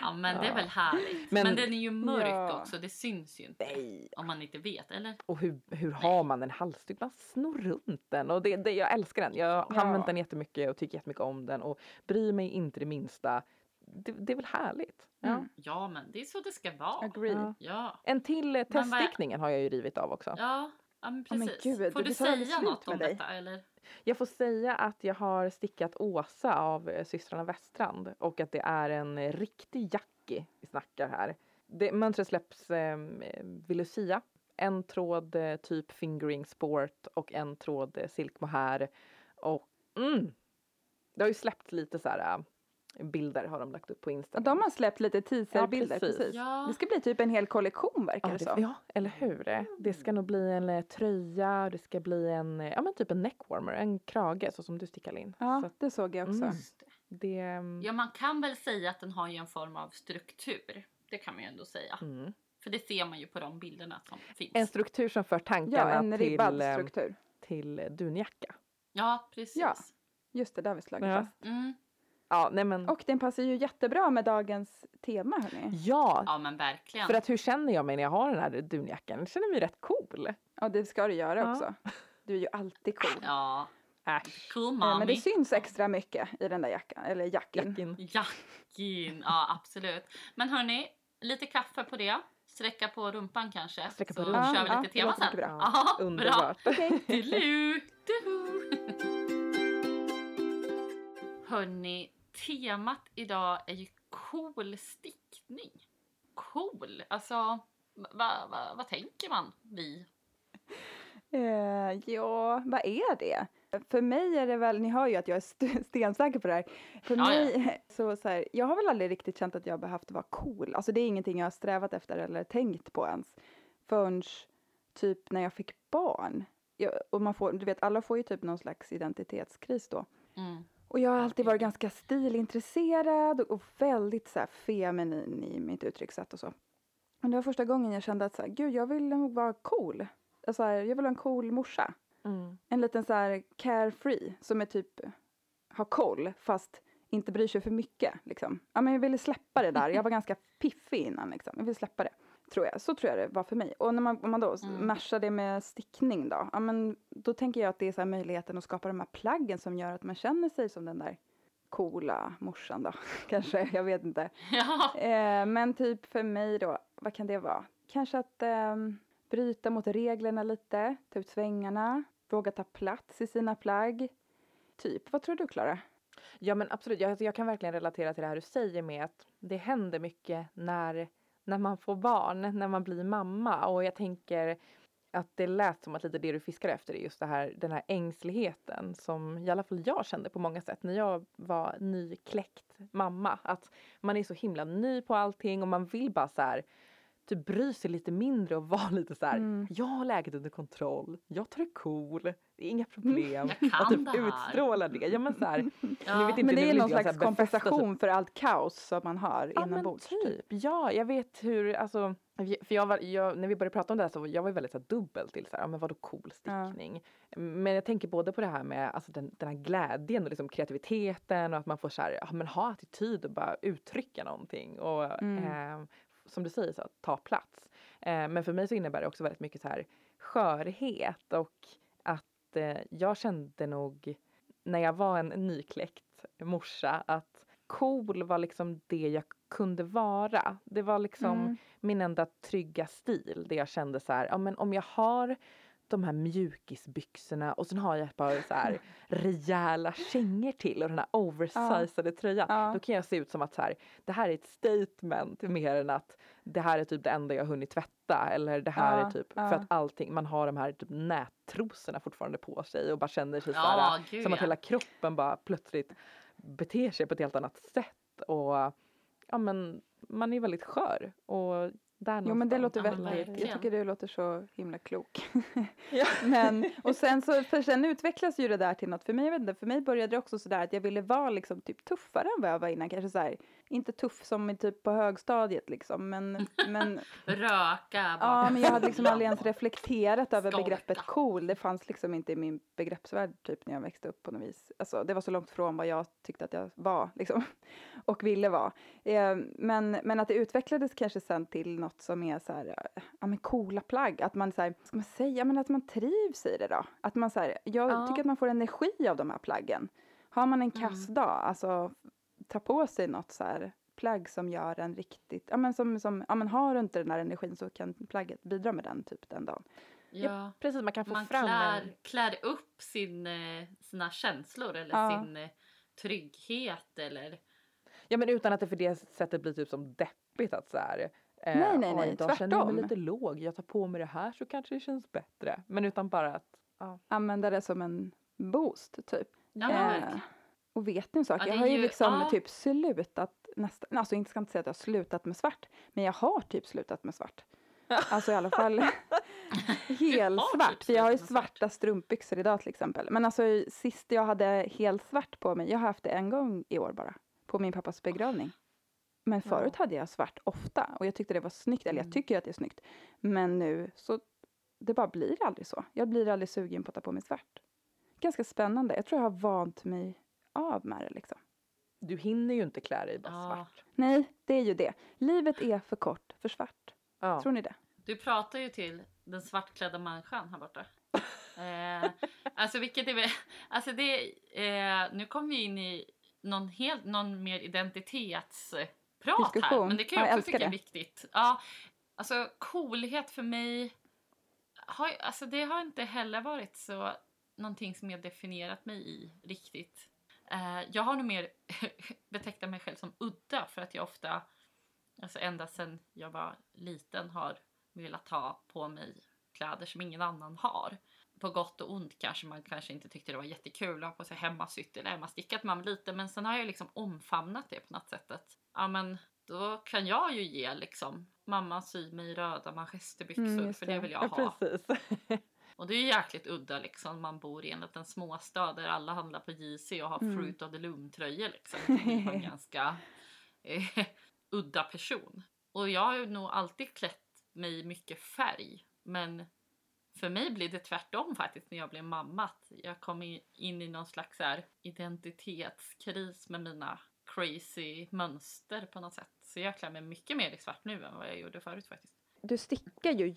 Ja men det är Ja. väl härligt. Men, Men- den är ju mörk Ja. också, det syns ju inte. Nej. Om man inte vet, eller? Och hur, hur har man en halsduk? Man snor runt den och det, det, jag älskar den. Jag har Ja. använt den jättemycket och tycker jättemycket om den och bryr mig inte det minsta. Det, det är väl härligt? Ja. Mm. Ja men det är så det ska vara. Agree. Ja. Ja. En till teststickningen har jag ju rivit av också. Ja, ja men Ja, men precis. gud, Får du säga något om dig. detta eller? Jag får säga att jag har stickat Åsa av eh, systrarna Westrand och att det är en eh, riktig Jackie vi snackar här. Det, mönstret släpps eh, vid Lucia. En tråd eh, typ fingering sport och en tråd eh, silk mohair. Och mm, det har ju släppt lite så här eh, bilder har de lagt upp på Och Instagram. de har släppt lite teaserbilder. Ja, precis. precis. Ja. Det ska bli typ en hel kollektion verkar Ja, det som. ja, eller hur? Det ska nog bli en eh, tröja, det ska bli en, eh, ja men typ en neckwarmer, en krage så som du stickar in. Ja, Så att det såg jag också. Mm. det, mm, Ja man kan väl säga att den har ju en form av struktur. Det kan man ju ändå säga. mm. För det ser man ju på de bilderna som finns. En struktur som för Ja, tankarna en ribbad till, eh, struktur. till dunjacka. Ja precis. Ja. Just det, där har vi slagit Ja. fast. Mm. Ja, nej men. Och den passar ju jättebra med dagens tema hörni. Ja, Ja men verkligen. för att hur känner jag mig när jag har den här dunjackan? Jag känner mig rätt cool. Ja, det ska du göra Ja. också. Du är ju alltid cool. Ja, Äsch. cool Eh, mommy. Men det syns extra mycket i den där jackan, eller jackin. Jackin. Jackin, ja absolut. Men hörni, lite kaffe på det. Sträcka på rumpan kanske. Sträcka på så rumpan. kör vi lite ja, tema sen. bra. Ja, bra. Underbart. Duhu. Hörni, temat idag är ju cool stickning. Cool, alltså vad va, vad tänker man vi? Eh, ja, vad är det? För mig är det väl, ni hör ju att jag är st- stensäker på det här. För Ja, ja. mig, så, så här, jag har väl aldrig riktigt känt att jag behövt vara cool. Alltså det är ingenting jag har strävat efter eller tänkt på ens. Förrän typ när jag fick barn. Jag, och man får, du vet, alla får ju typ någon slags identitetskris då. Mm. Och jag har alltid varit ganska stilintresserad och, väldigt så feminin i mitt uttryckssätt och så. Men det var första gången jag kände att så här, gud, jag vill nog vara cool. Alltså, jag vill vara en cool morsa. Mm. En liten så här carefree som är typ har koll fast inte bryr sig för mycket. Liksom. Ja, men jag ville släppa det där. Jag var ganska piffig innan. Liksom. Jag ville släppa det. Tror jag. Så tror jag det var för mig. Och när man, om man då Mm. matchar det med stickning då. Ja, men då tänker jag att det är så här möjligheten att skapa de här plaggen som gör att man känner sig som den där coola morsan då. Kanske, jag vet inte. Ja. Eh, men typ för mig då, vad kan det vara? Kanske att ehm, bryta mot reglerna lite, ta ut svängarna, våga ta plats i sina plagg. Typ, vad tror du Klara? Ja men absolut, jag, alltså, jag kan verkligen relatera till det här du säger med att det händer mycket när, när man får barn, när man blir mamma. Och jag tänker att det lät som att lite det du fiskar efter är just det här, den här ängsligheten som i alla fall jag kände på många sätt när jag var nykläckt mamma. Att man är så himla ny på allting och man vill bara så här typ bry sig lite mindre och vara lite så här. Mm. Jag har läget under kontroll. Jag tar det cool. Det är inga problem. Och typ det utstråla det. Ja men så här, Ja. Vet inte, Men det är någon slags här kompensation för allt kaos som man har Ja men inombords. typ. Ja, jag vet hur, alltså, för jag var, jag, när vi började prata om det här så jag var ju väldigt så här, dubbel till så här, ja, men vadå cool Ja. stickning? Men jag tänker både på det här med alltså, den, den här glädjen och liksom kreativiteten och att man får så här, ja, men ha attityd och bara uttrycka någonting och Mm. eh, som du säger så ta plats. Eh, men för mig så innebär det också väldigt mycket så här skörhet och att eh, jag kände nog när jag var en nykläckt morsa att cool var liksom det jag kunde vara. Det var liksom Mm. min enda trygga stil. Det jag kände så här, ja men om jag har de här mjukisbyxorna och sen har jag ett par så här rejäla kängor till och den här oversizade tröjan. Ja. Då kan jag se ut som att så här, det här är ett statement mer än att det här är typ det enda jag hunnit tvätta eller det här Ja, är typ ja. för att allting, man har de här typ nättrosorna fortfarande på sig och bara känner sig så Ja, här, gud som att ja. hela kroppen bara plötsligt beter sig på ett helt annat sätt och ja men man är väldigt skör och där Jo men det låter vettigt. Jag tycker du låter så himla klok. Ja. men, och sen så, för sen utvecklas ju det där till något, för mig, jag vet inte, för mig började det också sådär att jag ville vara liksom typ tuffare än vad jag var innan, kanske så här, inte tuff som typ på högstadiet liksom, men, men Röka Ja, men jag hade liksom aldrig ens reflekterat över Skolka. begreppet cool. Det fanns liksom inte i min begreppsvärld typ när jag växte upp på något vis. Alltså, det var så långt från vad jag tyckte att jag var liksom, och ville vara. Eh, men, men att det utvecklades kanske sen till något som är så här, eh, ja men coola plagg. Att man så här, ska man säga, men att man trivs i det då. Att man så här, jag Ja. tycker att man får energi av de här plaggen. Har man en kass Mm. alltså ta på sig något så här plagg som gör en riktigt, ja men som, som ja men har du inte den här energin så kan plagget bidra med den typ den dagen. Ja. Precis, man kan få Man fram klär, en... klär upp sin, eh, sina känslor eller Ja. sin eh, trygghet eller... Ja men utan att det för det sättet blir typ som deppigt att så här. Eh, Nej, nej, "Oj, nej, idag känner jag mig tvärtom. lite låg, jag tar på mig det här så kanske det känns bättre. Men utan bara att, ja. Använda det som en boost typ. Ja, Eh. Och vet ni en sak, Ja, jag har ju ju- liksom ja. typ slutat nästan, alltså inte ska inte säga att jag har slutat med svart, men jag har typ slutat med svart. Alltså i alla fall helt har svart. typ För jag har ju svarta strumpbyxor idag till exempel. Men alltså sist jag hade helt svart på mig, jag har haft det en gång i år bara, på min pappas begravning. Men förut hade jag svart ofta och jag tyckte det var snyggt, eller Mm. jag tycker att det är snyggt. Men nu så, det bara blir aldrig så. Jag blir aldrig sugen på att ta på mig svart. Ganska spännande. Jag tror jag har vant mig av med det liksom. Du hinner ju inte klä dig bara Ja. svart. Nej, det är ju det. Livet är för kort för svart. Ja. Tror ni det? Du pratar ju till den svartklädda människan här borta. Eh, alltså vilket är väl, alltså det, eh, nu kommer vi in i någon helt, någon mer identitetsprat här. Diskussion. Men det kan Ja, jag jag också tycka är viktigt. Ja, alltså coolhet för mig, har, alltså det har inte heller varit så någonting som jag definierat mig i riktigt. Eh, jag har nog mer betecknat mig själv som udda för att jag ofta, alltså ända sedan jag var liten har velat ha på mig kläder som ingen annan har. På gott och ont kanske man kanske inte tyckte det var jättekul att ha på sig hemmasytt eller hemmastickat man lite men sen har jag liksom omfamnat det på något sätt. att, Ja men då kan jag ju ge liksom mamma sy mig röda manchesterbyxor Mm, för det det. vill jag Ja, ha. precis. Och det är ju jäkligt udda liksom. Man bor i en liten småstad där alla handlar på JC och har Mm. Fruit of the Loom-tröjor liksom. Blir man en ganska eh, udda person. Och jag har ju nog alltid klätt mig mycket färg. Men för mig blir det tvärtom faktiskt när jag blev mamma. Jag kom in i någon slags här identitetskris med mina crazy mönster på något sätt. Så jag klär mig mycket mer i svart nu än vad jag gjorde förut faktiskt. Du stickar ju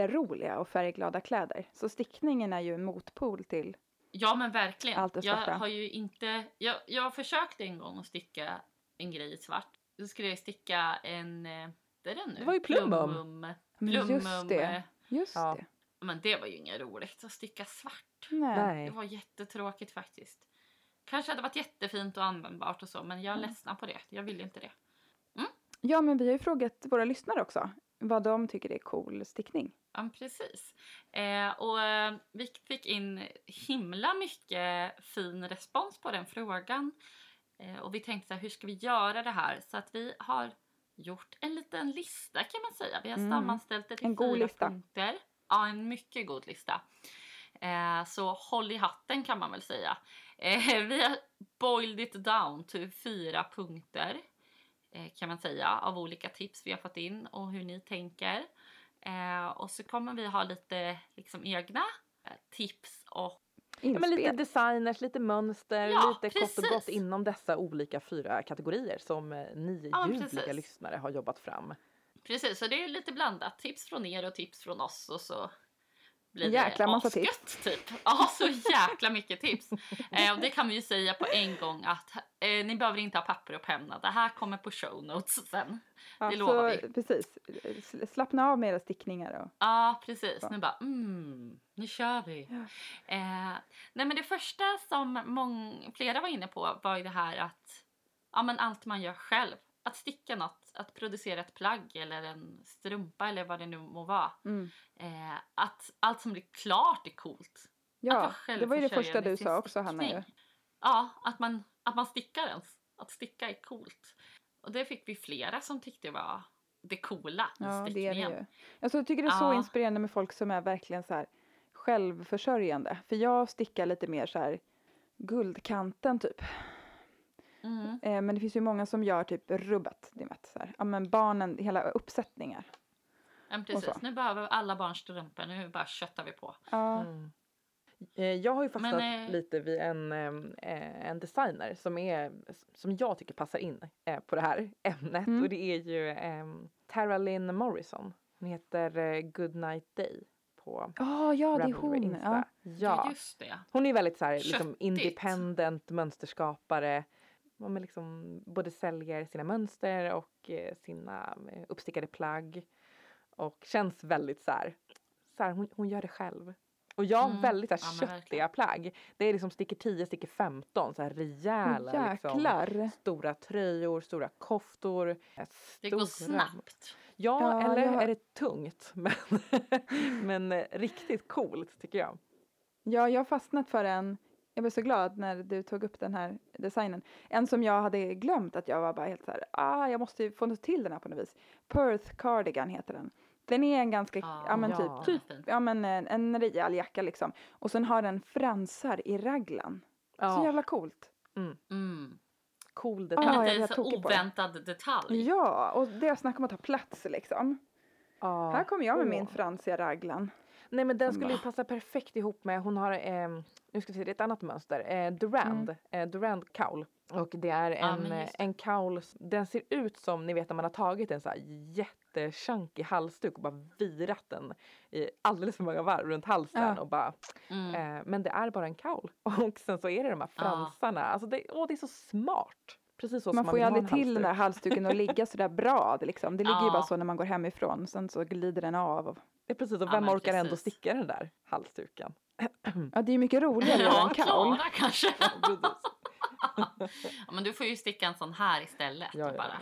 jätteroliga och färgglada kläder. Så stickningen är ju en motpol till... Ja men verkligen. Allt är jag har ju inte... Jag, jag försökte en gång att sticka en grej i svart. Då skulle jag sticka en... eh, Det är den nu. Det var ju plummum. Plummum. Men just det. eh, Just Ja. det. Men det var ju inget roligt att sticka svart. Nej. Det var jättetråkigt faktiskt. Kanske hade varit jättefint och användbart och så men jag Mm. ledsnar på det. Jag vill inte det. Ja, men vi har ju frågat våra lyssnare också vad de tycker är cool stickning. Ja, precis. Eh, och eh, vi fick in himla mycket fin respons på den frågan. Eh, och vi tänkte så här, hur ska vi göra det här? Så att vi har gjort en liten lista kan man säga. Vi har Mm. sammanställt det till En god lista. punkter. Ja, en mycket god lista. Eh, så håll i hatten kan man väl säga. Eh, vi har boiled it down till fyra punkter kan man säga av olika tips vi har fått in och hur ni tänker. Eh, och så kommer vi ha lite liksom egna eh, tips och Ja, men lite designers, lite mönster, Ja, lite kort och gott precis. inom dessa olika fyra kategorier som eh, ni Ja, ljuvliga precis. lyssnare har jobbat fram. precis så det är lite blandat. Tips från er och tips från oss och så blir jäkla massa asgött, typ. Ja, så jäkla mycket tips. Eh, och det kan vi ju säga på en gång att eh, ni behöver inte ha papper och penna. Det här kommer på show notes sen. Ja, det lovar så, Precis. Slappna av med era stickningar. Och, Ja, precis. Ja. Nu bara, mm, nu kör vi. Ja. Eh, nej, men det första som mång, flera var inne på var ju det här att ja, men allt man gör själv. Att sticka något, att producera ett plagg eller en strumpa eller vad det nu må vara. mm. Eh, att allt som blir klart är coolt. Ja, det var ju det första du sa också Hanna. Ju. Ja, att man, att man stickar ens. Att sticka är coolt. Och det fick vi flera som tyckte var det coola i Ja, det är det stickningen. ju. Alltså, jag tycker det är så Ja. inspirerande med folk som är verkligen så här självförsörjande. För jag stickar lite mer så här guldkanten typ. Mm. Eh, men det finns ju många som gör typ rubbet. Det vet, så här. Ja, men barnen, hela uppsättningar. Ja, precis. Nu behöver alla barn strumpor. Nu bara köttar vi på. Ja, Mm. Eh, Jag har ju fastnat Men, eh, lite vid en, eh, en designer som, är, som jag tycker passar in eh, på det här ämnet Mm. och det är ju Tara Lynn Morrison. Hon heter eh, Goodnight Day på Ah, ja det är hon. Insta. Ja. Ja. Just det. Hon är väldigt så här, liksom independent mönsterskapare. Ja, men liksom både säljer sina mönster och eh, sina eh, uppstickade plagg. Och känns väldigt så här, så här hon, hon gör det själv. Och jag har Mm. väldigt så Ja, här, men köttiga plagg. Det är liksom sticker 10, sticker 15, så här rejäla liksom, stora tröjor, stora koftor. eh, Det går snabbt. Ja, Ja, eller jag- är det tungt? Men, men riktigt coolt tycker jag. Ja, jag har fastnat för en. Jag blev så glad när du tog upp den här designen. En som jag hade glömt att jag var bara helt så här, ah, jag måste ju få till den här på något vis. Perth Cardigan heter den. Den är en ganska, Ja, ja men ja. typ, typ ja men en, en rejäl jacka liksom. Och sen har den fransar i raglan. Så Ja, jävla coolt. Mm. cool Ja, detalj. Lite så tokig på det. oväntad detalj. Ja, och det är snack om att ta plats liksom. Ja. Här kommer jag med Åh. min fransiga raglan. Nej men den Som skulle ju passa perfekt ihop med, hon har, ehm, nu ska vi se, det är ett annat mönster, eh, Durand, eh, Durand kaul. Och det är Mm. En, eh, det. en kaul, s- den ser ut som ni vet när man har tagit en så här jättechunky halsduk och bara virat den i alldeles för många varv runt halsen Ja. och bara, Mm. eh, men det är bara en kaul. Och sen så är det de här fransarna, alltså det, åh, det är så smart. Precis så Man som får ju aldrig till den där halsduk. halsduken att ligga sådär bra. Det, liksom. det ligger ju Ja. bara så när man går hemifrån. Sen så glider den av. Är precis, och Ja, vem men orkar ändå precis. sticka den där halsduken? ja, det är mycket roligare Ja, en kaul. Klara kanske. Ja. Ja, men du får ju sticka en sån här istället. Ja, ja, bara.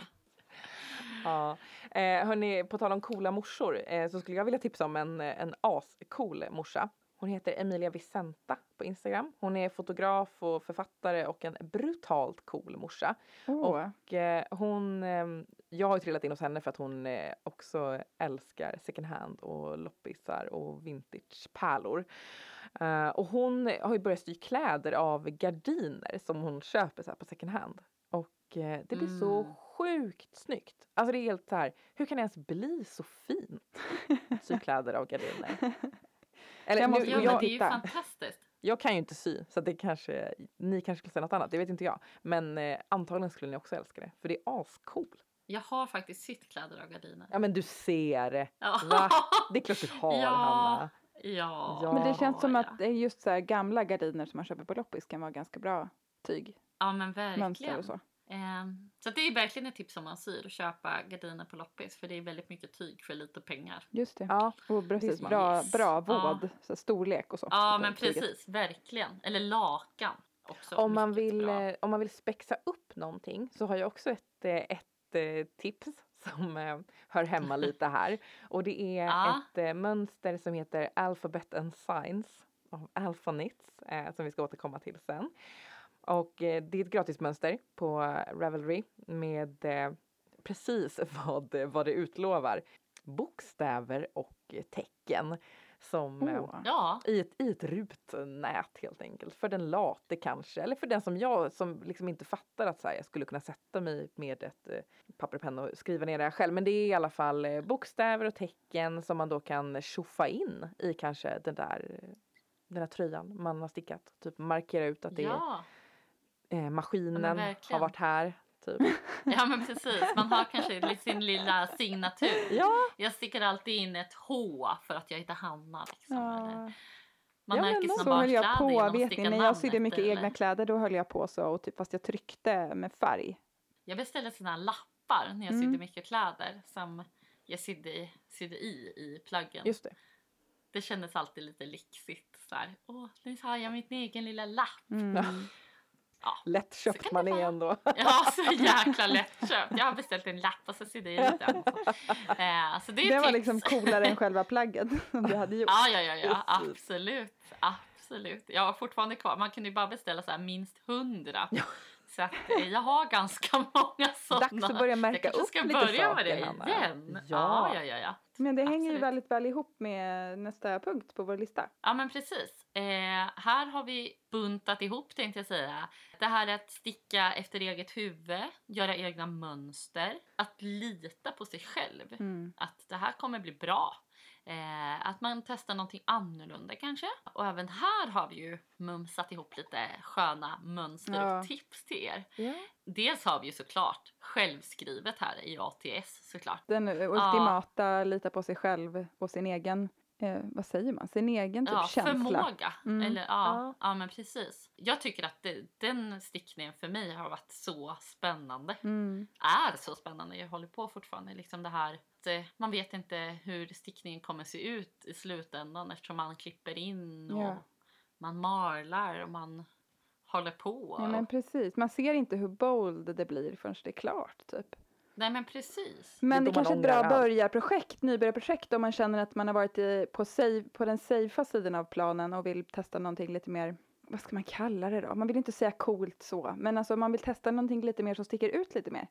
Ja. Eh, hörni, på tal om coola morsor eh, så skulle jag vilja tipsa om en, en ascool morsa. Hon heter Emilia Vicenta på Instagram. Hon är fotograf och författare och en brutalt cool morsa. Åh. Och eh, hon, eh, jag har ju trillat in hos henne för att hon eh, också älskar second hand och loppisar och vintagepärlor. Eh, och hon har ju börjat sy kläder av gardiner som hon köper så på second hand. Och det blir så Mm. sjukt snyggt. Alltså det är helt så här, hur kan det ens bli så fint? Sy kläder av gardiner. Eller, Jag nu, måste Ja, gå men och det är ju titta. fantastiskt. jag kan ju inte sy så det kanske, ni kanske skulle säga något annat, det vet inte jag. Men eh, antagligen skulle ni också älska det, för det är ascool. Jag har faktiskt sytt kläder av gardiner. Ja men du ser, Ja. Va? det är klart du har Ja. Hanna. Ja. Ja. Men det känns som ja. att det är just så här gamla gardiner som man köper på loppis kan vara ganska bra tyg, Ja, men verkligen. mönster och så. Ehm, så det är verkligen ett tips om man syr att köpa gardiner på loppis för det är väldigt mycket tyg för lite pengar. Just det. Ja, Och precis, bra, bra Ja. vård, så här storlek och så. Ja, men tyget. precis, verkligen. Eller lakan också. om man, vill, bra. eh, om man vill spexa upp någonting så har jag också ett, eh, ett eh, tips som hör hemma lite här. Och det är Ja. ett mönster som heter Alphabet and Science av Alphanits eh, som vi ska återkomma till sen. Och eh, det är ett gratismönster på eh, Ravelry med eh, precis vad, vad det utlovar. Bokstäver och tecken som Åh. Ja, i ett, i ett rutnät helt enkelt. För den late kanske, eller för den som jag som liksom inte fattar att så här, jag skulle kunna sätta mig med ett eh, papper och penna och skriva ner det här själv. Men det är i alla fall eh, bokstäver och tecken som man då kan tjoffa in i kanske den där, eh, den där tröjan man har stickat. Typ markera ut att det är ja. Eh, maskinen har verkligen. varit här. typ. Ja men precis, man har kanske sin lilla signatur. Ja, Jag sticker alltid in ett H för att jag heter Hanna. Liksom. Ja. Man Ja, märker sina höll jag på, genom vet ni, när jag sydde mycket eller? egna kläder då höll jag på så, och typ, fast jag tryckte med färg. Jag beställde såna här lappar när jag Mm. sydde mycket kläder som jag sydde, i- sydde i i plaggen. just det. Det kändes alltid lite lyxigt. Så här, Åh, nu har jag min egen lilla lapp. Mm. Ja, Lättköpt man är ändå. Ja, så jäkla lättköpt. Jag har beställt en lapp och så sydde jag ut den. Eh, så det är Det var tips. liksom coolare än själva plagget som du hade gjort. Ja, ja, ja, ja absolut. Absolut. Jag har fortfarande kvar. Man kunde ju bara beställa så här minst hundra. Så att, jag har ganska många sådana. Dags att börja märka jag kanske upp ska lite börja saker, med det Hanna. igen. Ja. Ja, ja, ja. Men det hänger ju Absolut. väldigt väl ihop med nästa punkt på vår lista. Ja men precis. Eh, här har vi buntat ihop tänkte jag säga. Det här är att sticka efter eget huvud, göra egna mönster, att lita på sig själv. Mm. Att det här kommer bli bra. Eh, att man testar någonting annorlunda kanske. Och även här har vi ju mumsat ihop lite sköna mönster Ja. och tips till er. Ja. Dels har vi ju såklart självskrivet här i ATS såklart. Den ultimata lita på sig själv och sin egen, eh, vad säger man, sin egen typ ja, känsla. förmåga. Mm. Eller, ja, Ja. ja. men precis. Jag tycker att det, den stickningen för mig har varit så spännande. Mm. Är så spännande. Jag håller på fortfarande. Liksom det här att eh, man vet inte hur stickningen kommer se ut i slutändan eftersom man klipper in och Ja. man marlar och man håller på. Ja, men precis. Man ser inte hur bold det blir förrän det är klart. Typ. Nej men precis. Men Det det kanske är ett bra allt. börjarprojekt, nybörjarprojekt om man känner att man har varit i, på, save, på den safea sidan av planen och vill testa någonting lite mer, vad ska man kalla det då? Man vill inte säga coolt så, men alltså man vill testa någonting lite mer som sticker ut lite mer.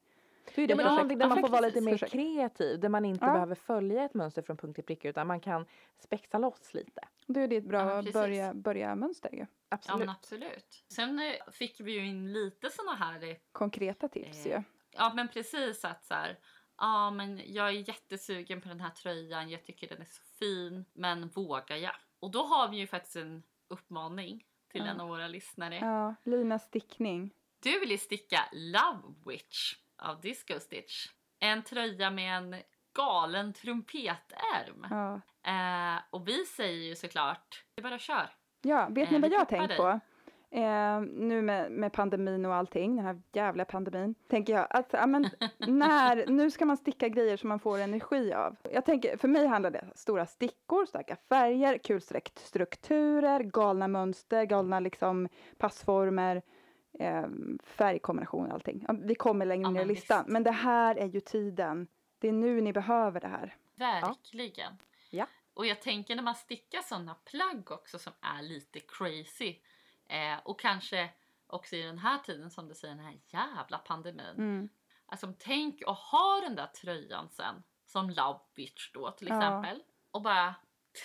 Då är det Ja, men projekt- någonting där man får vara lite mer projekt. kreativ, där man inte Ja. behöver följa ett mönster från punkt till pricka utan man kan spexa loss lite. Då är det ett Ja, bra precis. börja, börja mönster ju. Ja Absolut. men absolut. Sen eh, fick vi ju in lite såna här eh, Konkreta tips Eh, ju. Ja men precis att så här, ja men jag är jättesugen på den här tröjan, jag tycker den är så fin, men vågar jag? Och då har vi ju faktiskt en uppmaning till Ja. en av våra lyssnare. Ja, Linas stickning. Du vill ju sticka Love Witch av Disco Stitch. En tröja med en galen trumpetärm. Ja. Eh, och vi säger ju såklart, det bara kör. Ja, vet Eh, ni vad vi jag har tänkt dig. på? Eh, nu med, med pandemin och allting, den här jävla pandemin, tänker jag att ja, men, när, nu ska man sticka grejer som man får energi av. Jag tänker, för mig handlar det om stora stickor, starka färger, kulsträckt strukturer, galna mönster, galna liksom passformer, eh, färgkombinationer och allting. Vi kommer längre Ja, ner i listan, visst. men det här är ju tiden. Det är nu ni behöver det här. Verkligen. Ja. Och jag tänker när man stickar sådana plagg också som är lite crazy eh, och kanske också i den här tiden som du säger den här jävla pandemin. Mm. Alltså tänk att ha den där tröjan sen som Love Witch då till Ja. exempel och bara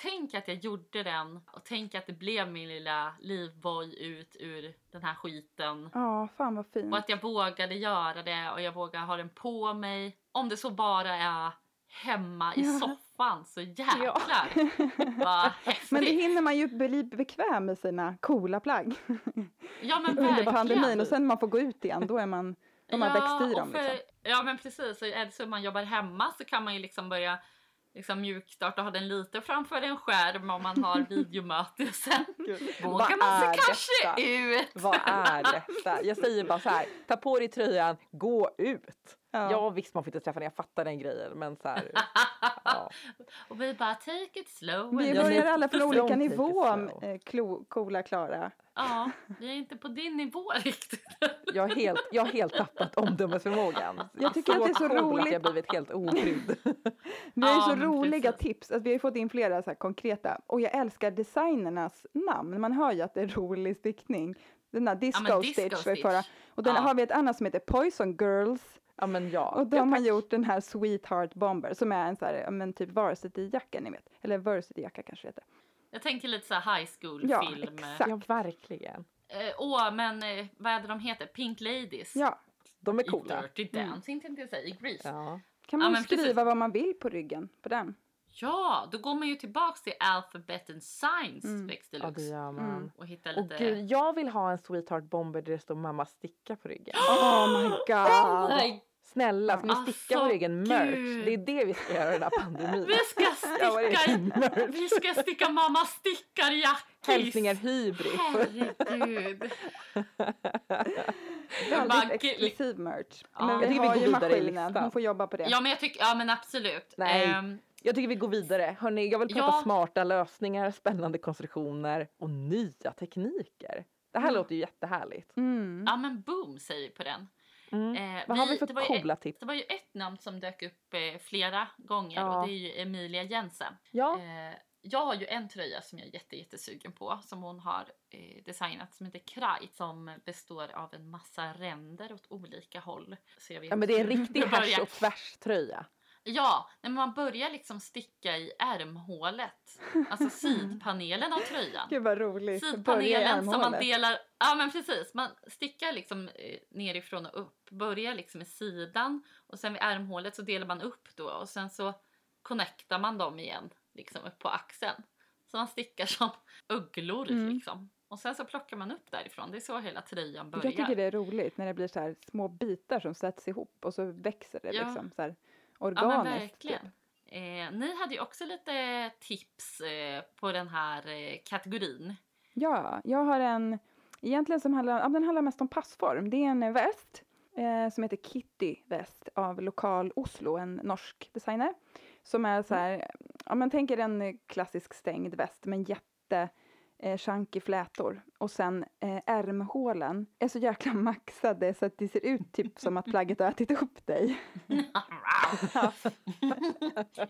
tänk att jag gjorde den och tänk att det blev min lilla livboj ut ur den här skiten. Ja, fan vad fint. Och att jag vågade göra det och jag vågade ha den på mig. Om det så bara är hemma i Ja. soffan så jäklar vad häftigt. Men det hinner man ju bli bekväm med sina coola plagg ja, men under verkligen. pandemin och sen när man får gå ut igen då är man, då har man växt i dem. för- Liksom. Ja men precis, är det så man jobbar hemma så kan man ju liksom börja liksom mjukstarta och ha den lite framför en skärm om man har videomöte och sen vågar man sig kanske ut. Vad är detta? Jag säger bara så här, ta på dig tröjan, gå ut. Ja. Ja visst man får inte träffa den, jag fattar den grejen men så här, ja. och vi bara take it slow. Vi börjar alla från olika nivå, eh, coola Klara. Ja, vi är inte på din nivå riktigt. jag, har helt, jag har helt tappat omdömesförmågan. Jag tycker att det är så cool att roligt. jag blivit helt obrydd. Vi har ju Ja, så roliga precis. tips, alltså, vi har ju fått in flera så här konkreta. Och jag älskar designernas namn, man hör ju att det är rolig stickning. Den där Disco, men Disco Stitch var förra. Och den Ja. har vi ett annat som heter Poison Girls. Ja men ja. Och ja, de har tack. gjort den här Sweetheart Bomber som är en så här, ja, men typ varsity-jacka ni vet. Eller varsity-jacka kanske det heter. Jag tänker lite så här high school Ja, exakt. Ja verkligen. Eh, Åh, men eh, vad är det de heter? Pink Ladies. Ja, De är I coola. Dirty Dancing tänkte jag säga, i Grease. Ja. kan Ja, man men skriva precis. vad man vill på ryggen på den. Ja, då går man ju tillbaks till Alphabet and Science Mm. Specs Ja, det gör man. Mm. och hitta Och lite... gud, jag vill ha en Sweetheart Bomber där det står mamma sticka på ryggen. Oh my god! Nej, Snälla, ska ni Alltså, sticka på ryggen merch? Det är det vi ska göra i den här pandemin. vi ska sticka, vi ska sticka mamma stickarjackis! Hälsningar hybris. Herregud. Väldigt exklusiv merch. Ja. Men Jag vi tycker vi har går ju maskinen, hon får jobba på det. Ja men jag tycker, ja men absolut. Nej. Ehm, Jag tycker vi går vidare. Hörrni, jag vill prata Ja. smarta lösningar, spännande konstruktioner och nya tekniker. Det här Mm. låter ju jättehärligt. Mm. ja men boom säger vi på den. Mm. Eh, Vad har vi det för var ju coola tips? Det var ju ett namn som dök upp eh, flera gånger Ja. och det är ju Emilia Jensen. Ja, Eh, jag har ju en tröja som jag är jätte, jättesugen på som hon har eh, designat som heter Kraj som består av en massa ränder åt olika håll. Så jag vet ja, men det är en riktig det härs och Ja, när man börjar liksom sticka i ärmhålet, alltså sidpanelen av tröjan. Gud vad roligt. Sidpanelen som man delar, ja men precis, man stickar liksom eh, nerifrån och upp, börjar liksom i sidan och sen vid ärmhålet så delar man upp då och sen så connectar man dem igen liksom upp på axeln. Så man stickar som ugglor Mm. liksom. Och sen så plockar man upp därifrån, det är så hela tröjan börjar. Jag tycker det är roligt när det blir så små bitar som sätts ihop och så växer det Ja. liksom så här Ja men organiskt. verkligen. typ. Eh, ni hade ju också lite tips eh, på den här eh, kategorin. Ja, jag har en egentligen som handlar, ja, den handlar mest om passform. Det är en väst eh, som heter Kitty väst av Lokal Oslo, en norsk designer. Som är så här, ja men tänk er en klassisk stängd väst med jätte eh, chunky flätor och sen eh, ärmhålen är så jäkla maxade så att det ser ut typ som att plagget har ätit upp dig.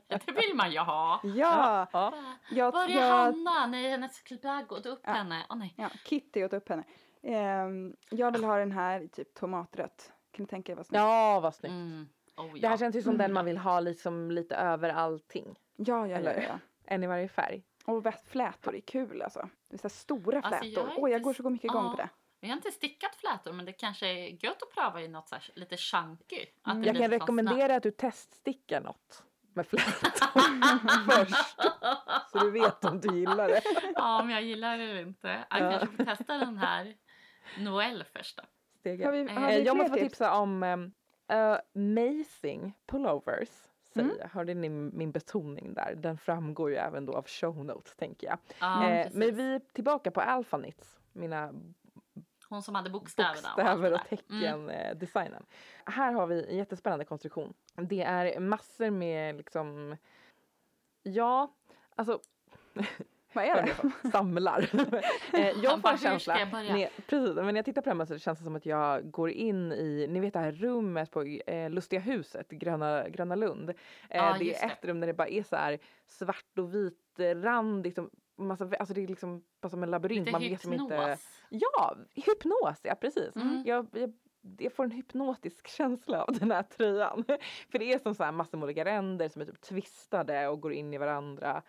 det vill man ju ha. Ja! Ja. Jag, Var är jag, Hanna? Nej, hennes plagg åt upp Ja. henne. Åh nej. ja, Kitty åt upp henne. Ehm, jag vill ha den här i typ tomatrött. Kan ni tänka er vad snyggt? ja, vad snyggt. Mm. Oh, Det ja. här känns ju som Mm. den man vill ha liksom lite över allting. Ja, ja, ja, Eller? ja. En i varje färg. Och flätor är kul alltså. Det är så här stora Alltså, jag flätor. Åh, jag inte går s- så mycket igång Ja. på det. Vi har inte stickat flätor men det kanske är gött att pröva i något så här, lite chunky. Att Mm. det Jag kan rekommendera att du teststickar något med flätor först. Så du vet om du gillar det. ja, om jag gillar det eller inte. Jag Ja. kanske får testa den här Noel först då. Har vi, har Eh, vi jag måste få tips? tipsa om um, amazing pullovers. Säger Mm. Hörde ni min betoning där? Den framgår ju även då av show notes tänker jag. Ja, eh, men vi är tillbaka på Alphanits, mina Hon som hade bokstäverna. bokstäver och det där. Mm. eh, designen. Här har vi en jättespännande konstruktion. Det är massor med liksom, ja, alltså Vad är det? jag samlar. eh, jag får en "Hur ska känsla, jag börja?" när, precis, men när jag tittar på det här mönstret känns det som att jag går in i, ni vet det här rummet på eh, Lustiga huset, Gröna, Gröna Lund. Eh, Ja, det är det. ett rum där det bara är så här svart och vit randigt och massa, alltså det är liksom bara som en labyrint. Lite Man vet hypnos. inte, ja, hypnos, ja precis. Mm. Jag, jag, jag får en hypnotisk känsla av den här tröjan. För det är som så här massor med olika ränder som är typ twistade och går in i varandra.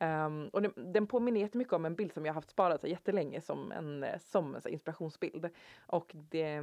Ehm, och den, den påminner jättemycket om en bild som jag har haft sparad så jättelänge som en, eh, som en så inspirationsbild. Och det,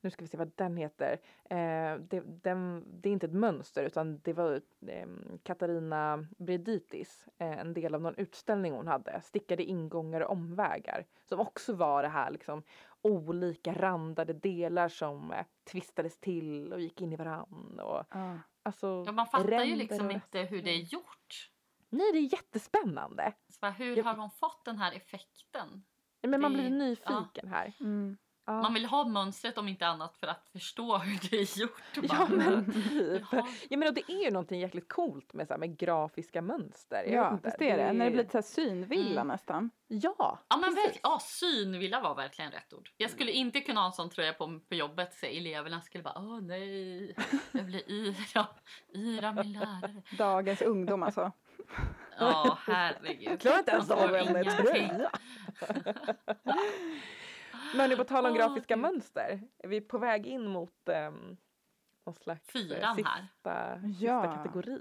nu ska vi se vad den heter. Eh, det, den, det är inte ett mönster utan det var eh, Katarina Breditis, eh, en del av någon utställning hon hade, stickade ingångar och omvägar. Som också var det här liksom olika randade delar som eh, tvistades till och gick in i varann. Och, Ja. alltså, Ja, man fattar ju liksom och- inte hur det är gjort. Nej, det är jättespännande. Så bara, hur har hon fått den här effekten? Men man Det- blir nyfiken här. Mm. Ja. Man vill ha mönstret om inte annat för att förstå hur det är gjort. Ja Bara, men typ. Jaha. Ja men och det är ju någonting jäkligt coolt med, så här, med grafiska mönster. Ja, inte, visst är det. När det blir lite så här synvilla Mm. nästan. Ja, Ja men ja, synvilla var verkligen rätt ord. Jag skulle inte kunna ha en sån tröja på, på jobbet så eleverna skulle bara åh nej, jag blir yra, yra min lärare. Dagens ungdom alltså. Ja herregud. Klarar inte ens av får en ingenting. tröja. Men nu på tal om Åh, grafiska Gud. mönster. Är vi på väg in mot um, någon slags eh, Fyran här. sista, Ja. sista kategori?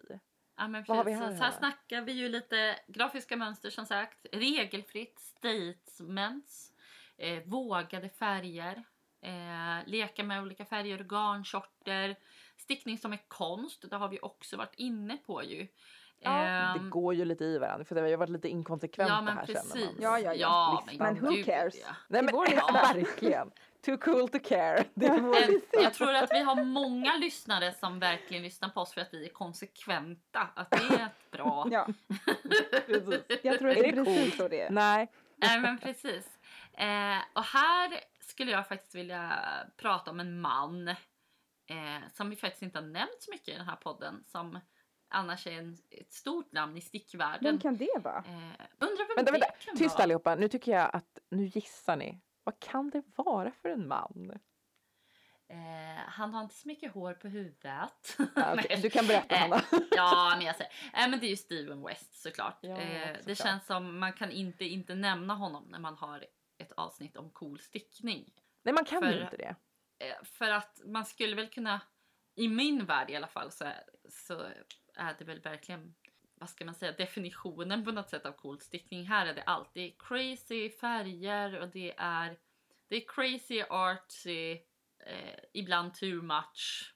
Ja men Vad har vi här så här snackar vi ju lite grafiska mönster som sagt. Regelfritt, statements, eh, vågade färger, eh, leka med olika färger, garnsorter, stickning som är konst, det har vi också varit inne på ju. Ja, Det Ehm, går ju lite i varandra för det har ju varit lite inkonsekvent ja det men här känner precis. man. Ja, ja, ja. ja. Men who gud, cares? ja. Nej men lista. verkligen! Too cool to care. Det är jag tror att vi har många lyssnare som verkligen lyssnar på oss för att vi är konsekventa. Att det är bra. Ja, Precis. jag tror att Är det är precis coolt? så det är. Nej. Nej men precis. Eh, och här skulle jag faktiskt vilja prata om en man eh, som vi faktiskt inte har nämnt så mycket i den här podden. Som annars är en, ett stort namn i stickvärlden. Vem kan det vara? Eh, undrar vem Vänta, det vänta. kan Tyst vara. allihopa. Nu tycker jag att nu gissar ni. Vad kan det vara för en man? Eh, han har inte så mycket hår på huvudet. Okej, Nej. Du kan berätta Eh, Hanna. Ja, men jag säger. Eh, men det är ju Steven West såklart. Ja, eh, det såklart. känns som man kan inte inte nämna honom när man har ett avsnitt om cool stickning. Nej man kan ju för- inte det. Eh, för att man skulle väl kunna, i min värld i alla fall, så så är det väl verkligen vad ska man säga, definitionen på något sätt av cool stickning. Här är det allt. Det är crazy färger och det är, det är crazy artsy, eh, ibland too much.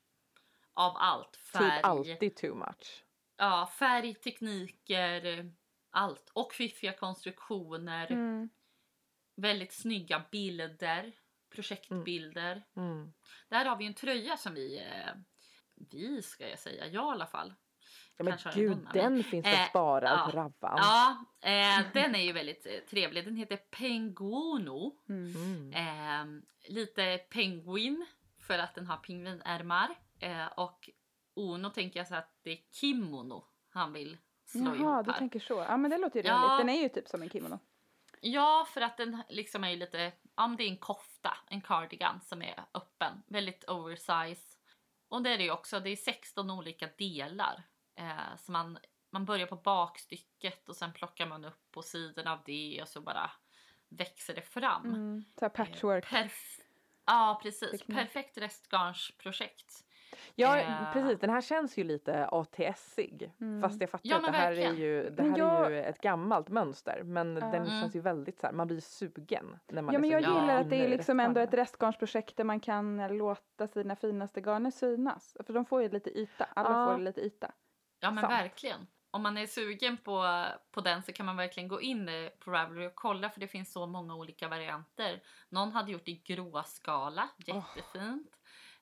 Av allt. Färg. Typ alltid too much. Ja, färg, tekniker, allt. Och fiffiga konstruktioner. Mm. Väldigt snygga bilder. Projektbilder. Mm. Där har vi en tröja som vi, eh, vi ska jag säga, jag i alla fall. Ja, men Kanske gud, den finns väl Eh, sparad ja. på Ravvan? Ja, eh, den är ju väldigt eh, trevlig. Den heter Penguono. Mm. Eh, lite penguin för att den har pingvinärmar. Eh, och Ono tänker jag så att det är kimono han vill slå Jaha, ihop du här. tänker så. Ja, men det låter ju Ja. rimligt. Den är ju typ som en kimono. Ja, för att den liksom är ju lite, ja men det är en kofta, en cardigan som är öppen. Väldigt oversize. Och det är det ju också, det är 16 olika delar. Eh, så man, man börjar på bakstycket och sen plockar man upp på sidorna av det och så bara växer det fram. Mm. Så här Eh, patchwork. perf- ja, precis. Teknik. Perfekt restgarnsprojekt. Ja, Eh. precis. Den här känns ju lite ATS-ig. Mm. Fast jag fattar Ja, att det här, är ju, det här jag- är ju ett gammalt mönster. Men Ja. den Mm. känns ju väldigt så här, man blir sugen. När man Ja, men jag gillar Ja. att det är liksom ändå ett restgarnsprojekt där man kan låta sina finaste garner synas. För de får ju lite yta. Alla Ja. får lite yta. Ja men Sant. verkligen. Om man är sugen på, på den så kan man verkligen gå in eh, på Ravelry och kolla för det finns så många olika varianter. Någon hade gjort i gråskala, jättefint.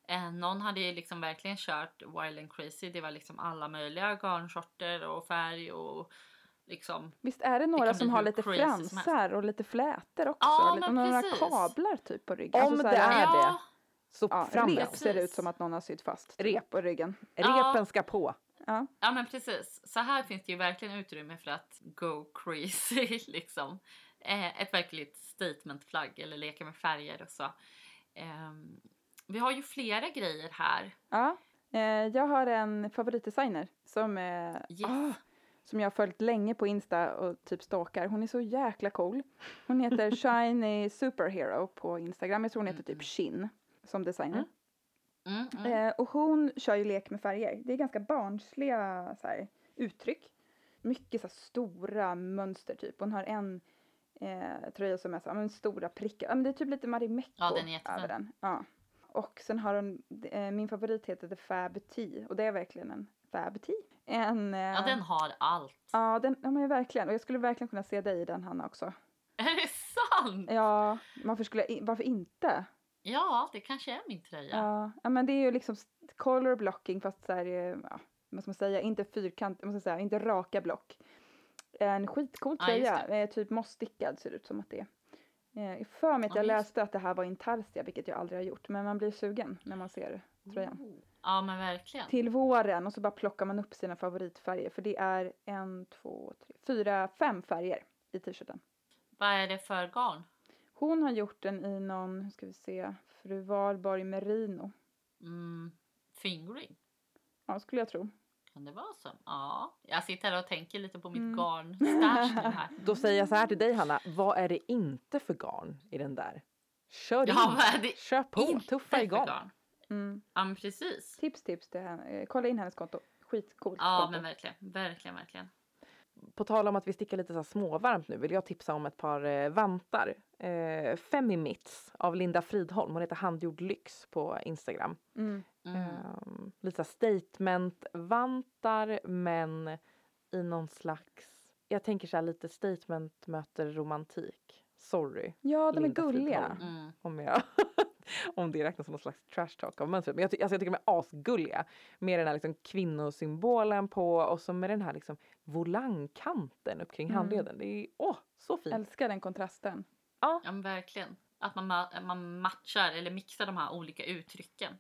Eh, någon hade ju liksom verkligen kört Wild and Crazy. Det var liksom alla möjliga garnsorter och färg och liksom. Visst är det några kan som har lite fransar och lite flätor också? Ja, lite, några precis. kablar typ på ryggen. Om så det är ja, det. Så Ja, rep ser det ut som att någon har sytt fast Rep. på ryggen. Ja. Repen ska på. Ja. ja men precis. Så här finns det ju verkligen utrymme för att go crazy liksom. Eh, ett verkligt statementplagg eller leka med färger och så. Ehm, vi har ju flera grejer här. Ja. Eh, jag har en favoritdesigner som, eh, Yes. ah, som jag har följt länge på Insta och typ stalkar. Hon är så jäkla cool. Hon heter Shiny Superhero på Instagram. Jag tror hon heter typ Shin som designer. Mm, mm. Eh, och hon kör ju lek med färger. Det är ganska barnsliga så här, uttryck. Mycket så här, stora mönster typ. Hon har en eh, tröja som är så här, men stora prickar. Ja, men det är typ lite Marimekko Ja, den är över den. Ja. Och sen har hon, eh, min favorit heter The Fab Tea. Och det är verkligen en Fab Tea. En, eh, Ja, den har allt. Ja, den, ja men verkligen. Och jag skulle verkligen kunna se dig i den Hanna också. Är det sant? Ja, varför, skulle jag, varför inte? Ja, det kanske är min tröja. Ja, ja men det är ju liksom color blocking fast så här, eh, ja, vad ska man säga, inte fyrkant, man säga, inte raka block. En skitcool Ja, tröja, eh, typ mossstickad ser det ut som att det är. Eh, Jag för mig att Ja, jag läste att det här var intarsia, vilket jag aldrig har gjort, men man blir sugen när man ser tröjan. Oh. Ja, men verkligen. Till våren och så bara plockar man upp sina favoritfärger, för det är en, två, tre, fyra, fem färger i t-shirten. Vad är det för garn? Hon har gjort den i någon, hur ska vi se, Fru Valborg Merino. Mm, fingering? Ja, skulle jag tro. Kan det vara så? Ja. Jag sitter här och tänker lite på mitt Mm. garnstash nu här. Då säger jag så här till dig Hanna, vad är det inte för garn i den där? Kör Ja, in! vad är det Kör på, tuffa igång! garn? Mm. Ja, men precis. Tips, tips till henne. Eh, Kolla in hennes konto. Skitcoolt Ja, konto. men verkligen. Verkligen, verkligen. På tal om att vi stickar lite så här småvarmt nu vill jag tipsa om ett par eh, vantar. Eh, Femimits av Linda Fridholm. Hon heter Handgjord Lyx på Instagram. Mm. Mm. Um, lite statement-vantar men i någon slags, jag tänker så här lite statement möter romantik. Sorry Ja, de är Linda gulliga. Fridholm. Mm. om jag om det räknas som någon slags trash talk av mönstret. Men jag, ty- alltså jag tycker de är asgulliga. Med den här liksom kvinnosymbolen på och så med den här liksom volangkanten upp kring Mm. handleden. Det är åh, så fint. Älskar den kontrasten. Ja men verkligen. Att man, ma- man matchar eller mixar de här olika uttrycken.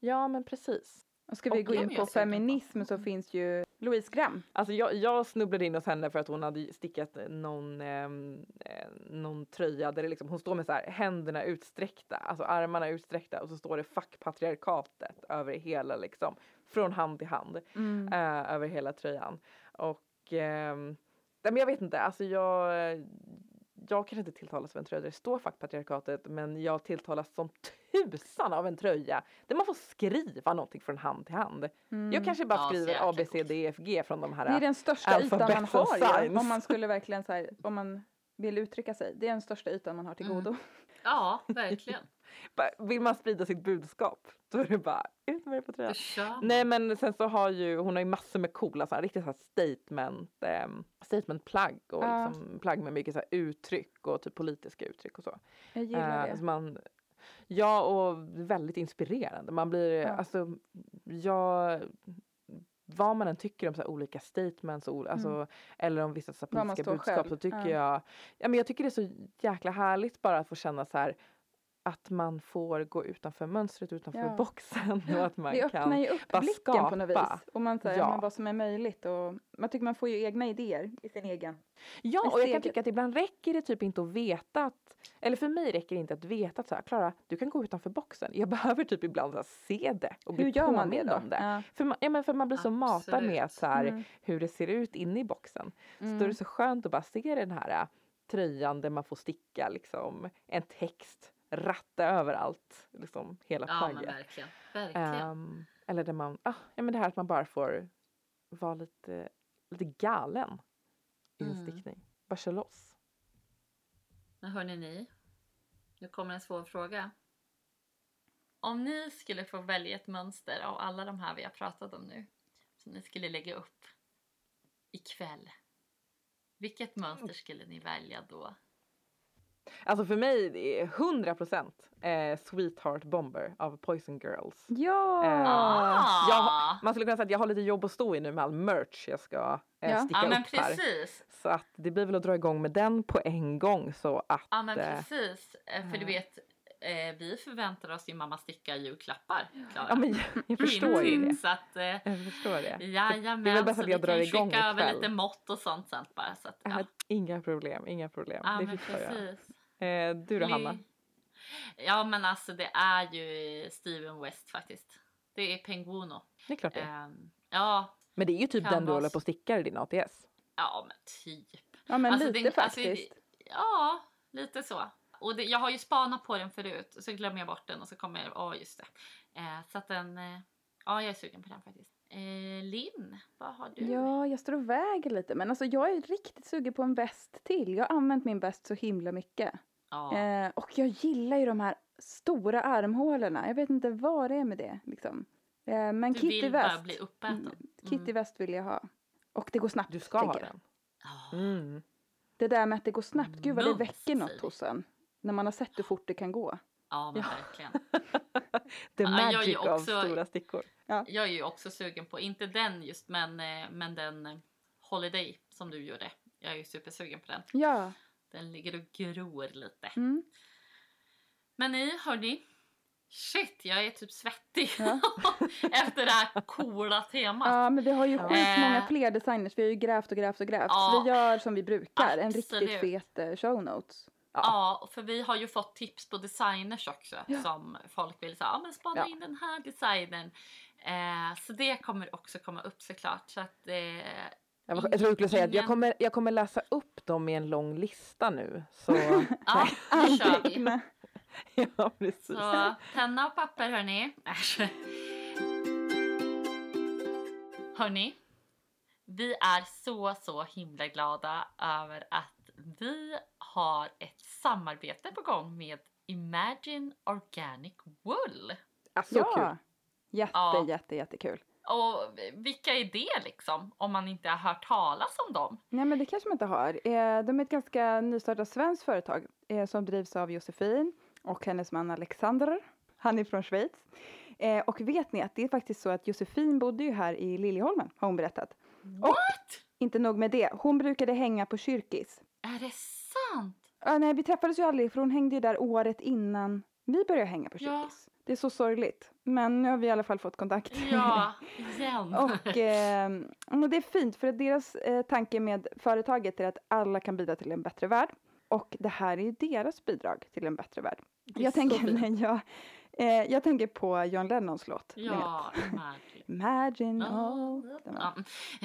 Ja men precis. Och ska vi Och gå in på feminism så finns ju Louise Gram. Alltså jag, jag snubblade in hos henne för att hon hade stickat någon, ehm, eh, någon tröja där det liksom, hon står med så här händerna utsträckta, alltså armarna utsträckta och så står det fuck patriarkatet över hela liksom, från hand till hand. Mm. eh, över hela tröjan. Och nej, men jag vet inte, alltså jag, jag kanske inte tilltalas av en tröja där det står fuck patriarkatet men jag tilltalas som tusan av en tröja där man får skriva någonting från hand till hand. Mm. Jag kanske bara Ja, skriver A, B, C. D, F, G från de här. Det är den största ytan man har ju, om man skulle verkligen så här, om man vill uttrycka sig. Det är den största ytan man har till Mm. godo. Ja, verkligen. Vill man sprida sitt budskap då är det bara ut med det på tröjan. Nej men sen så har ju hon har ju massor med coola så här, riktigt så här statement, um, statementplagg och Ja. liksom plagg med mycket så här uttryck och typ politiska uttryck och så. Jag gillar Eh, det. man, ja och väldigt inspirerande. Man blir, Ja. alltså jag vad man än tycker om så här olika statements och, alltså, eller om vissa så Mm. politiska budskap själv. så tycker Ja. jag, ja men jag tycker det är så jäkla härligt bara att få känna så här att man får gå utanför mönstret, utanför Ja. boxen och att man Det öppnar kan ju upp blicken på något vis. Och man säger Ja. vad som är möjligt. Och man tycker man får ju egna idéer i sin egen. Ja, och jag kan tycka att ibland räcker det typ inte att veta att, eller för mig räcker det inte att veta att så här, Klara, du kan gå utanför boxen. Jag behöver typ ibland här, se det och bli Hur gör man det påmind då? om det. Ja. För man, ja, men för man blir så matad Absolut. med så här, Mm. hur det ser ut inne i boxen. Så då är Mm. det så skönt att bara se den här äh, tröjan där man får sticka liksom en text, ratta överallt, liksom hela Ja men verkligen. Verkligen. Ehm, eller där man, ah, ja men det här att man bara får vara lite, lite galen i Mm. stickning. Bara kör loss. Men hörni ni, nu kommer en svår fråga. Om ni skulle få välja ett mönster av alla de här vi har pratat om nu som ni skulle lägga upp ikväll. Vilket mönster skulle ni välja då? Alltså för mig det är 100% eh, Sweetheart Bomber av Poison Girls. Ja! Eh, Ah! jag, man skulle kunna säga att jag har lite jobb att stå i nu med all merch jag ska eh, Ja. sticka Ja men upp här. precis. Så att det blir väl att dra igång med den på en gång så att Ja men eh, precis. Eh, För du eh. vet, eh, vi förväntar oss ju mamma sticka julklappar. Klara. ja, men jag, jag förstår ju det. Så att, eh, Jag förstår det. jajamän, det är väl bäst så vi jag kan skicka över lite mått och sånt sen bara. Så att, Ja. Inga problem, inga problem. Ja det fixar jag. precis. Eh, du då Hanna? Ja men alltså det är ju Steven West faktiskt. Det är Penguino. Det är klart det. Ehm, ja, Men det är ju typ den du håller på och stickar i din ATS. ja men typ. Ja men Alltså, lite det- alltså, faktiskt. det- Ja, lite så. Och det, jag har ju spanat på den förut så glömmer jag bort den och så kommer jag, ja just det. Eh, så att den, eh, ja jag är sugen på den faktiskt. Eh, Linn, vad har du? Ja, jag står och väger lite. Men alltså jag är riktigt sugen på en väst till. Jag har använt min väst så himla mycket. Ja. Eh, och jag gillar ju de här stora armhålorna. Jag vet inte vad det är med det. Liksom. Eh, men du Kitty vill bara väst. bli uppäten. Mm, Kitty väst vill jag ha. Och det går snabbt. Du ska ha den. Mm. Det där med att det går snabbt. Gud vad det väcker något hos en. När man har sett hur fort det kan gå. ja men Ja. verkligen. The Ja, jag magic av också- stora stickor. Jag är ju också sugen på, inte den just men, eh, men den eh, Holiday som du gjorde. Jag är ju supersugen på den. Ja. Den ligger och gror lite. Mm. Men ni hörni. Shit, jag är typ svettig Ja. efter det här coola temat. ja, men vi har ju Ja. skitmånga Eh. fler designers. Vi har ju grävt och grävt och grävt. Ja. Så vi gör som vi brukar. En Absolut. riktigt fet show notes. Ja, för vi har ju fått tips på designers också Ja. som folk vill säga, ja men spana Ja. in den här designen. Eh, så det kommer också komma upp såklart. Så att, eh, Jag, jag tror du skulle säga att jag kommer, jag kommer läsa upp dem i en lång lista nu. Så ja, nu kör vi. Ja, precis. Så penna och papper hörni. Hörni, vi är så så himla glada över att vi har ett samarbete på gång med Imagine Organic Wool. Ja, så kul. Ja. Jätte, Ja. jätte, jättekul. Och vilka är det liksom? Om man inte har hört talas om dem? Nej, men det kanske man inte har. Eh, De är ett ganska nystartat svenskt företag eh, som drivs av Josefin och hennes man Alexander. Han är från Schweiz. Eh, Och vet ni att det är faktiskt så att Josefin bodde ju här i Liljeholmen, har hon berättat. What? Inte nog med det, hon brukade hänga på kyrkis. Är det sant? Ja, nej, vi träffades ju aldrig för hon hängde ju där året innan vi började hänga på Ja. kyrkis. Det är så sorgligt. Men nu har vi i alla fall fått kontakt. Ja, igen. och, eh, och det är fint för att deras eh, tanke med företaget är att alla kan bidra till en bättre värld. Och det här är ju deras bidrag till en bättre värld. Jag tänker, när jag, eh, jag tänker på John Lennons låt. Ja, imagine. Imagine all. Ja,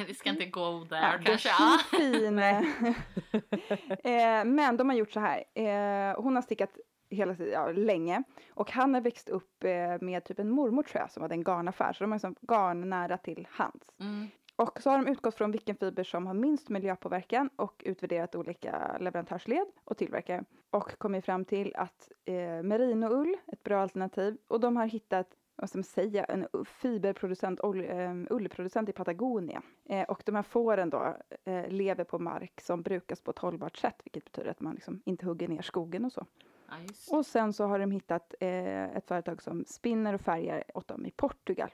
vi ska inte gå där Ja, kanske. fin. eh, men de har gjort så här. Eh, hon har stickat hela tiden, ja, länge. Och han har växt upp eh, med typ en mormor tror jag, som hade en garnaffär. Så de har liksom garn nära till hands. Mm. Och så har de utgått från vilken fiber som har minst miljöpåverkan och utvärderat olika leverantörsled och tillverkare. Och kommit fram till att eh, merinoull, ett bra alternativ. Och de har hittat vad ska man säga, en fiberproducent, ull, eh, ullproducent i Patagonien. Eh, och de här fåren då eh, lever på mark som brukas på ett hållbart sätt, vilket betyder att man liksom inte hugger ner skogen och så. Det. Och sen så har de hittat eh, ett företag som spinner och färgar åt dem i Portugal.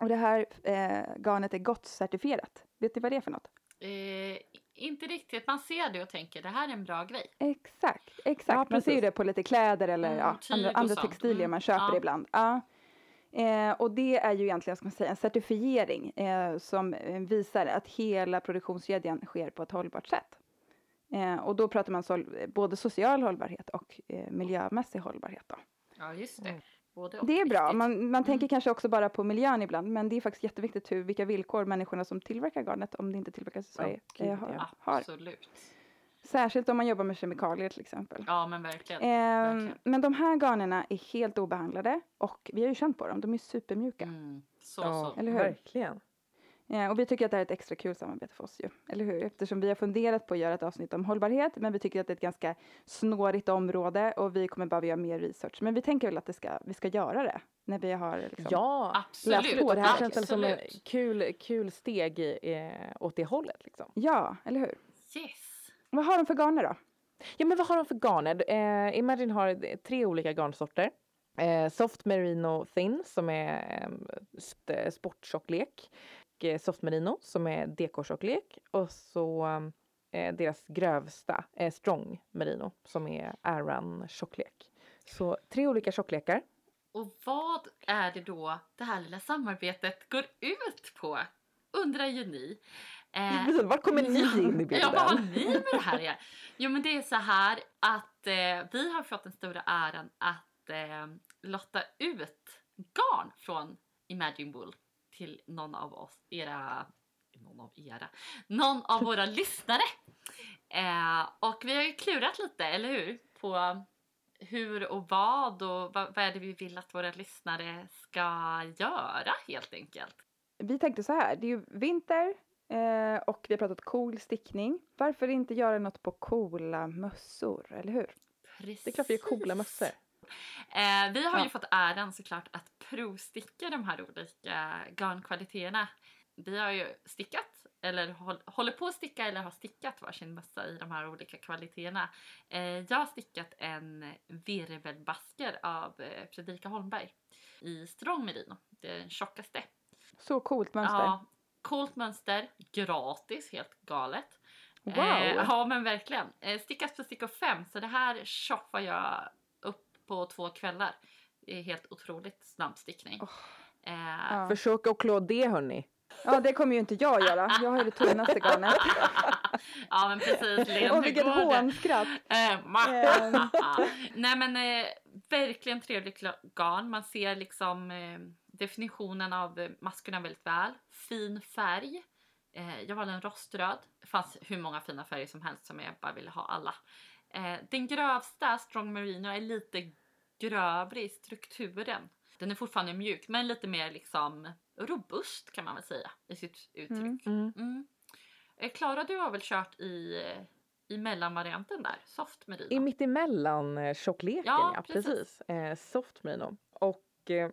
Och det här eh, garnet är gott certifierat. Vet ni vad det är för något? Eh, inte riktigt. Man ser det och tänker det här är en bra grej. Exakt, exakt. Ja, man ser ju det på lite kläder eller Mm, ja, andra, andra textilier Mm, man köper ja. ibland. Ja. Eh, och det är ju egentligen ska man säga, en certifiering eh, som eh, visar att hela produktionskedjan sker på ett hållbart sätt. Eh, och då pratar man sol- både social hållbarhet och eh, miljömässig hållbarhet. Då. Ja, just det. Mm. Både och Det är bra. viktigt. Man, man tänker Mm. kanske också bara på miljön ibland, men det är faktiskt jätteviktigt hur, vilka villkor människorna som tillverkar garnet, om det inte tillverkas i Sverige, gud, eh, har. Absolut. Särskilt om man jobbar med kemikalier till exempel. Ja, men verkligen. Ehm, verkligen. men de här garnerna är helt obehandlade och vi har ju känt på dem, de är supermjuka. Mm. Så, Ja, så. Eller hur? verkligen. Eh, och vi tycker att det här är ett extra kul samarbete för oss ju, eller hur? Eftersom vi har funderat på att göra ett avsnitt om hållbarhet, men vi tycker att det är ett ganska snårigt område och vi kommer behöva göra mer research. Men vi tänker väl att det ska, vi ska göra det när vi har liksom, Ja, Absolut. läs på. det här känns väl som ett Absolut. kul, kul steg eh, åt det hållet. Liksom. Ja, eller hur? Yes. Vad har de för garner då? Ja, men vad har de för garner? Eh, Imagine har tre olika garnsorter. Eh, soft Merino Thin som är eh, sporttjocklek. Eh, soft Merino som är DK-tjocklek. Och så eh, deras grövsta, eh, Strong Merino som är Aran-tjocklek. Så tre olika tjocklekar. Och vad är det då det här lilla samarbetet går ut på? Undrar ju ni. Eh, Var kommer ni in i Ja, vad har bilden? ni med det här göra? Jo, men det är så här att eh, vi har fått den stora äran att eh, lotta ut garn från Imagine Wool till någon av oss, era, någon av era, någon av våra lyssnare. Eh, och vi har ju klurat lite, eller hur? På hur och vad och vad, vad är det vi vill att våra lyssnare ska göra helt enkelt. Vi tänkte så här, det är ju vinter eh, och vi har pratat cool stickning. Varför inte göra något på coola mössor, eller hur? Precis. Det är klart vi är coola mössor. Eh, vi har Ja. ju fått äran såklart att provsticka de här olika garnkvaliteterna. Vi har ju stickat, eller håll, håller på att sticka eller har stickat varsin mössa i de här olika kvaliteterna. Eh, jag har stickat en virvelbasker av eh, Fredrika Holmberg i strong merino, det är den tjockaste. Så coolt mönster. Ja, coolt mönster, gratis, helt galet. Wow! Eh, ja men verkligen. Eh, stickas på stickor 5 så det här shoppar jag på två kvällar. Det är helt otroligt snabb stickning. Åh. Eh, Ja. Försök att klå det hörni. ja, det kommer ju inte jag göra. Jag har ju det tunnaste garnet. ja men precis Linn, Och vilket hånskratt! Eh, Ehm. Nej men eh, verkligen trevlig kla- garn. Man ser liksom eh, definitionen av eh, maskorna väldigt väl. Fin färg. Eh, jag valde en roströd. Det fanns hur många fina färger som helst som jag bara ville ha alla. Eh, den grövsta, Strong Merino, är lite grövre i strukturen. Den är fortfarande mjuk men lite mer liksom robust kan man väl säga i sitt uttryck. Mm. Mm. Mm. Eh, Klara, du har väl kört i, eh, i mellanvarianten där, soft merino? I mittemellan eh, tjockleken, Ja, ja, precis. precis. Eh, soft merino. Och eh,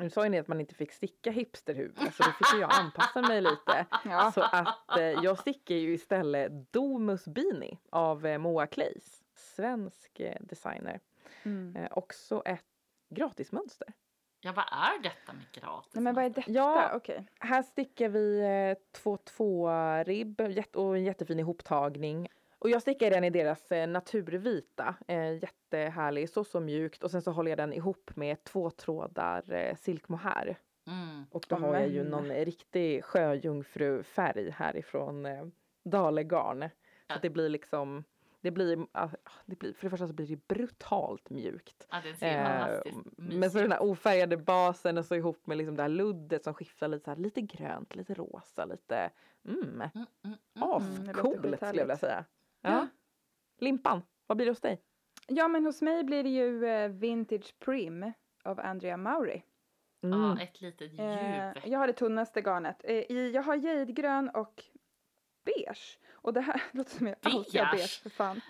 Nu sa ju ni att man inte fick sticka hipsterhuvud så då fick ju jag anpassa mig lite. Ja. Så att eh, jag stickar ju istället Domus Beanie av eh, Moa Claes, svensk eh, designer. Mm. Eh, också ett gratismönster. Ja, vad är detta med gratis? Nej, men vad är detta? Ja. Okej. Här stickar vi eh, 2-2 ribb jätte- och en jättefin ihoptagning. Och jag stickar den i deras eh, naturvita, eh, jättehärlig, så så mjukt. Och sen så håller jag den ihop med två trådar eh, silkmohair. Mm. Och då Åh, har jag ju någon riktig sjöjungfrufärg härifrån eh, Dalegarn. Så Ja. att det blir liksom, det blir, ah, det blir, för det första så blir det brutalt mjukt. Ja, det ser Eh, men så den här ofärgade basen och så ihop med liksom det här luddet som skiftar lite så här, lite grönt, lite rosa, lite mm, Mm, mm, mm. låter ascoolt skulle jag vilja säga. Ja. Limpan, vad blir det hos dig? Ja, men hos mig blir det ju eh, Vintage Prim av Andrea Mauri. Mm. Ja, ett litet djup. Eh, jag har det tunnaste garnet. Eh, i, jag har jadegrön och beige. Och det här låter som jag alltid har Beige? för fan.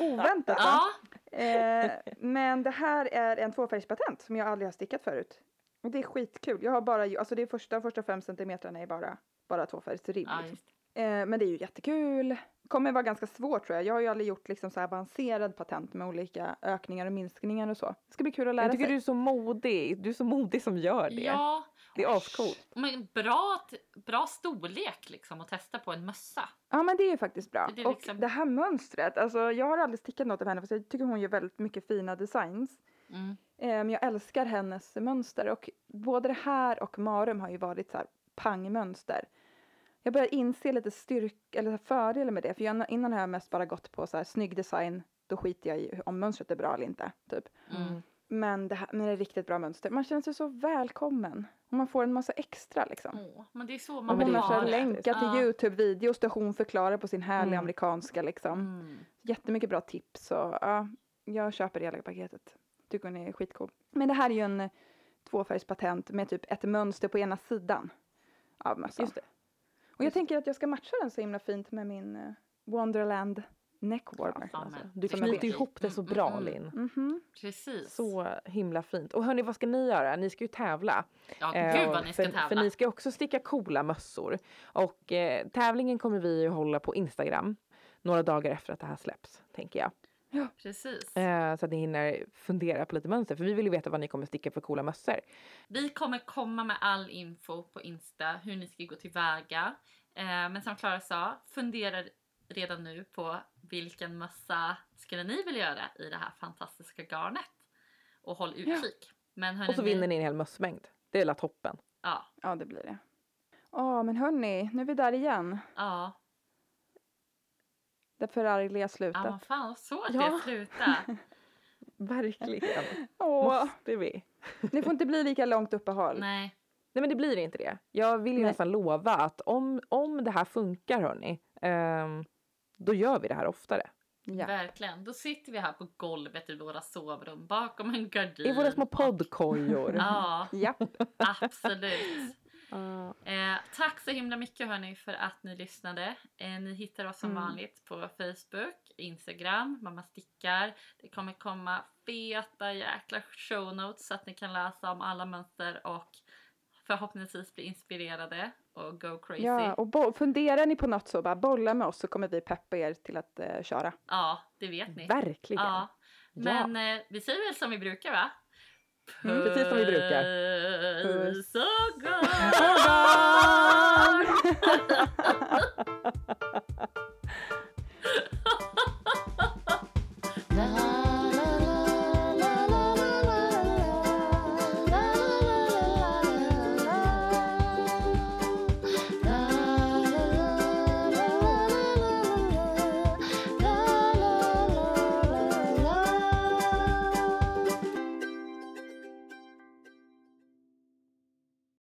Oväntat va? Ja, Eh, men det här är en tvåfärgspatent som jag aldrig har stickat förut. Och det är skitkul. Jag har bara, alltså det är första, första fem centimetrarna är bara, bara tvåfärgsribb. ja, liksom. Eh, men det är ju jättekul. Kommer vara ganska svårt tror jag. Jag har ju aldrig gjort liksom så här avancerad patent med olika ökningar och minskningar och så. Det ska bli kul att lära Jag tycker sig. du är så modig. Du är så modig som gör det. Ja, Det är ascoolt. men bra, bra storlek liksom att testa på en mössa. Ja men det är ju faktiskt bra. Det är Och liksom- det här mönstret, alltså jag har aldrig stickat något av henne för jag tycker hon gör väldigt mycket fina designs. Mm. Eh, Men jag älskar hennes mönster och både det här och Marum har ju varit så här pangmönster. Jag börjar inse lite styrk eller fördelar med det för jag, innan har jag mest bara gått på så här snygg design. Då skiter jag i om mönstret är bra eller inte. Typ. Mm. Men det här med det riktigt bra mönster, man känner sig så välkommen. Och man får en massa extra liksom. Åh, men det är så man men hon vill det är har länkat till Ja. Youtube-videos där hon förklarar på sin härliga Mm. amerikanska liksom. Mm. Jättemycket bra tips och ja, jag köper hela paketet. Tycker hon är skitcool. Men det här är ju en tvåfärgspatent med typ ett mönster på ena sidan av mössan. Just det. Och jag tänker att jag ska matcha den så himla fint med min eh, Wonderland neckwarmer. Ja, Alltså, du det knyter ihop det så Mm, bra mm, mm. Linn. Mhm. Precis. Så himla fint. Och hörni, vad ska ni göra? Ni ska ju tävla. ja, Eh, gud vad ni ska för, tävla. för ni ska också sticka coola mössor. Och eh, tävlingen kommer vi ju hålla på Instagram några dagar efter att det här släpps, tänker jag. Precis. Eh, så att ni hinner fundera på lite mönster. För vi vill ju veta vad ni kommer sticka för coola mössor. Vi kommer komma med all info på Insta hur ni ska gå tillväga. Eh, men som Klara sa, fundera redan nu på vilken mössa skulle ni vilja göra i det här fantastiska garnet. Och håll utkik. Men hörni, Och så vinner ni en hel mössmängd. Det är väl toppen. Ja, Ja, det blir det. Ja, men hörni, nu är vi där igen. ja. Det förargliga Ja, slutet. men fan vad svårt Ja. det är att sluta. Verkligen. Åh, Måste vi. det får inte bli lika långt uppehåll. Nej. Nej men det blir inte det. Jag vill ju Nej. nästan lova att om, om det här funkar hörni, ehm, då gör vi det här oftare. Ja. Verkligen. Då sitter vi här på golvet i våra sovrum bakom en gardin. I våra små poddkojor. Ja, ja. absolut. Ja. Eh, tack så himla mycket hörni för att ni lyssnade. Eh, ni hittar oss som Mm. vanligt på Facebook, Instagram, Mamma Stickar. Det kommer komma feta jäkla show notes så att ni kan läsa om alla mönster och förhoppningsvis bli inspirerade och go crazy. ja, och bo- funderar ni på något så bara bolla med oss så kommer vi peppa er till att eh, köra. Ja, det vet ni. Verkligen. Ja. Men eh, vi säger väl som vi brukar va? Mm, precis som vi brukar. Puss och kram!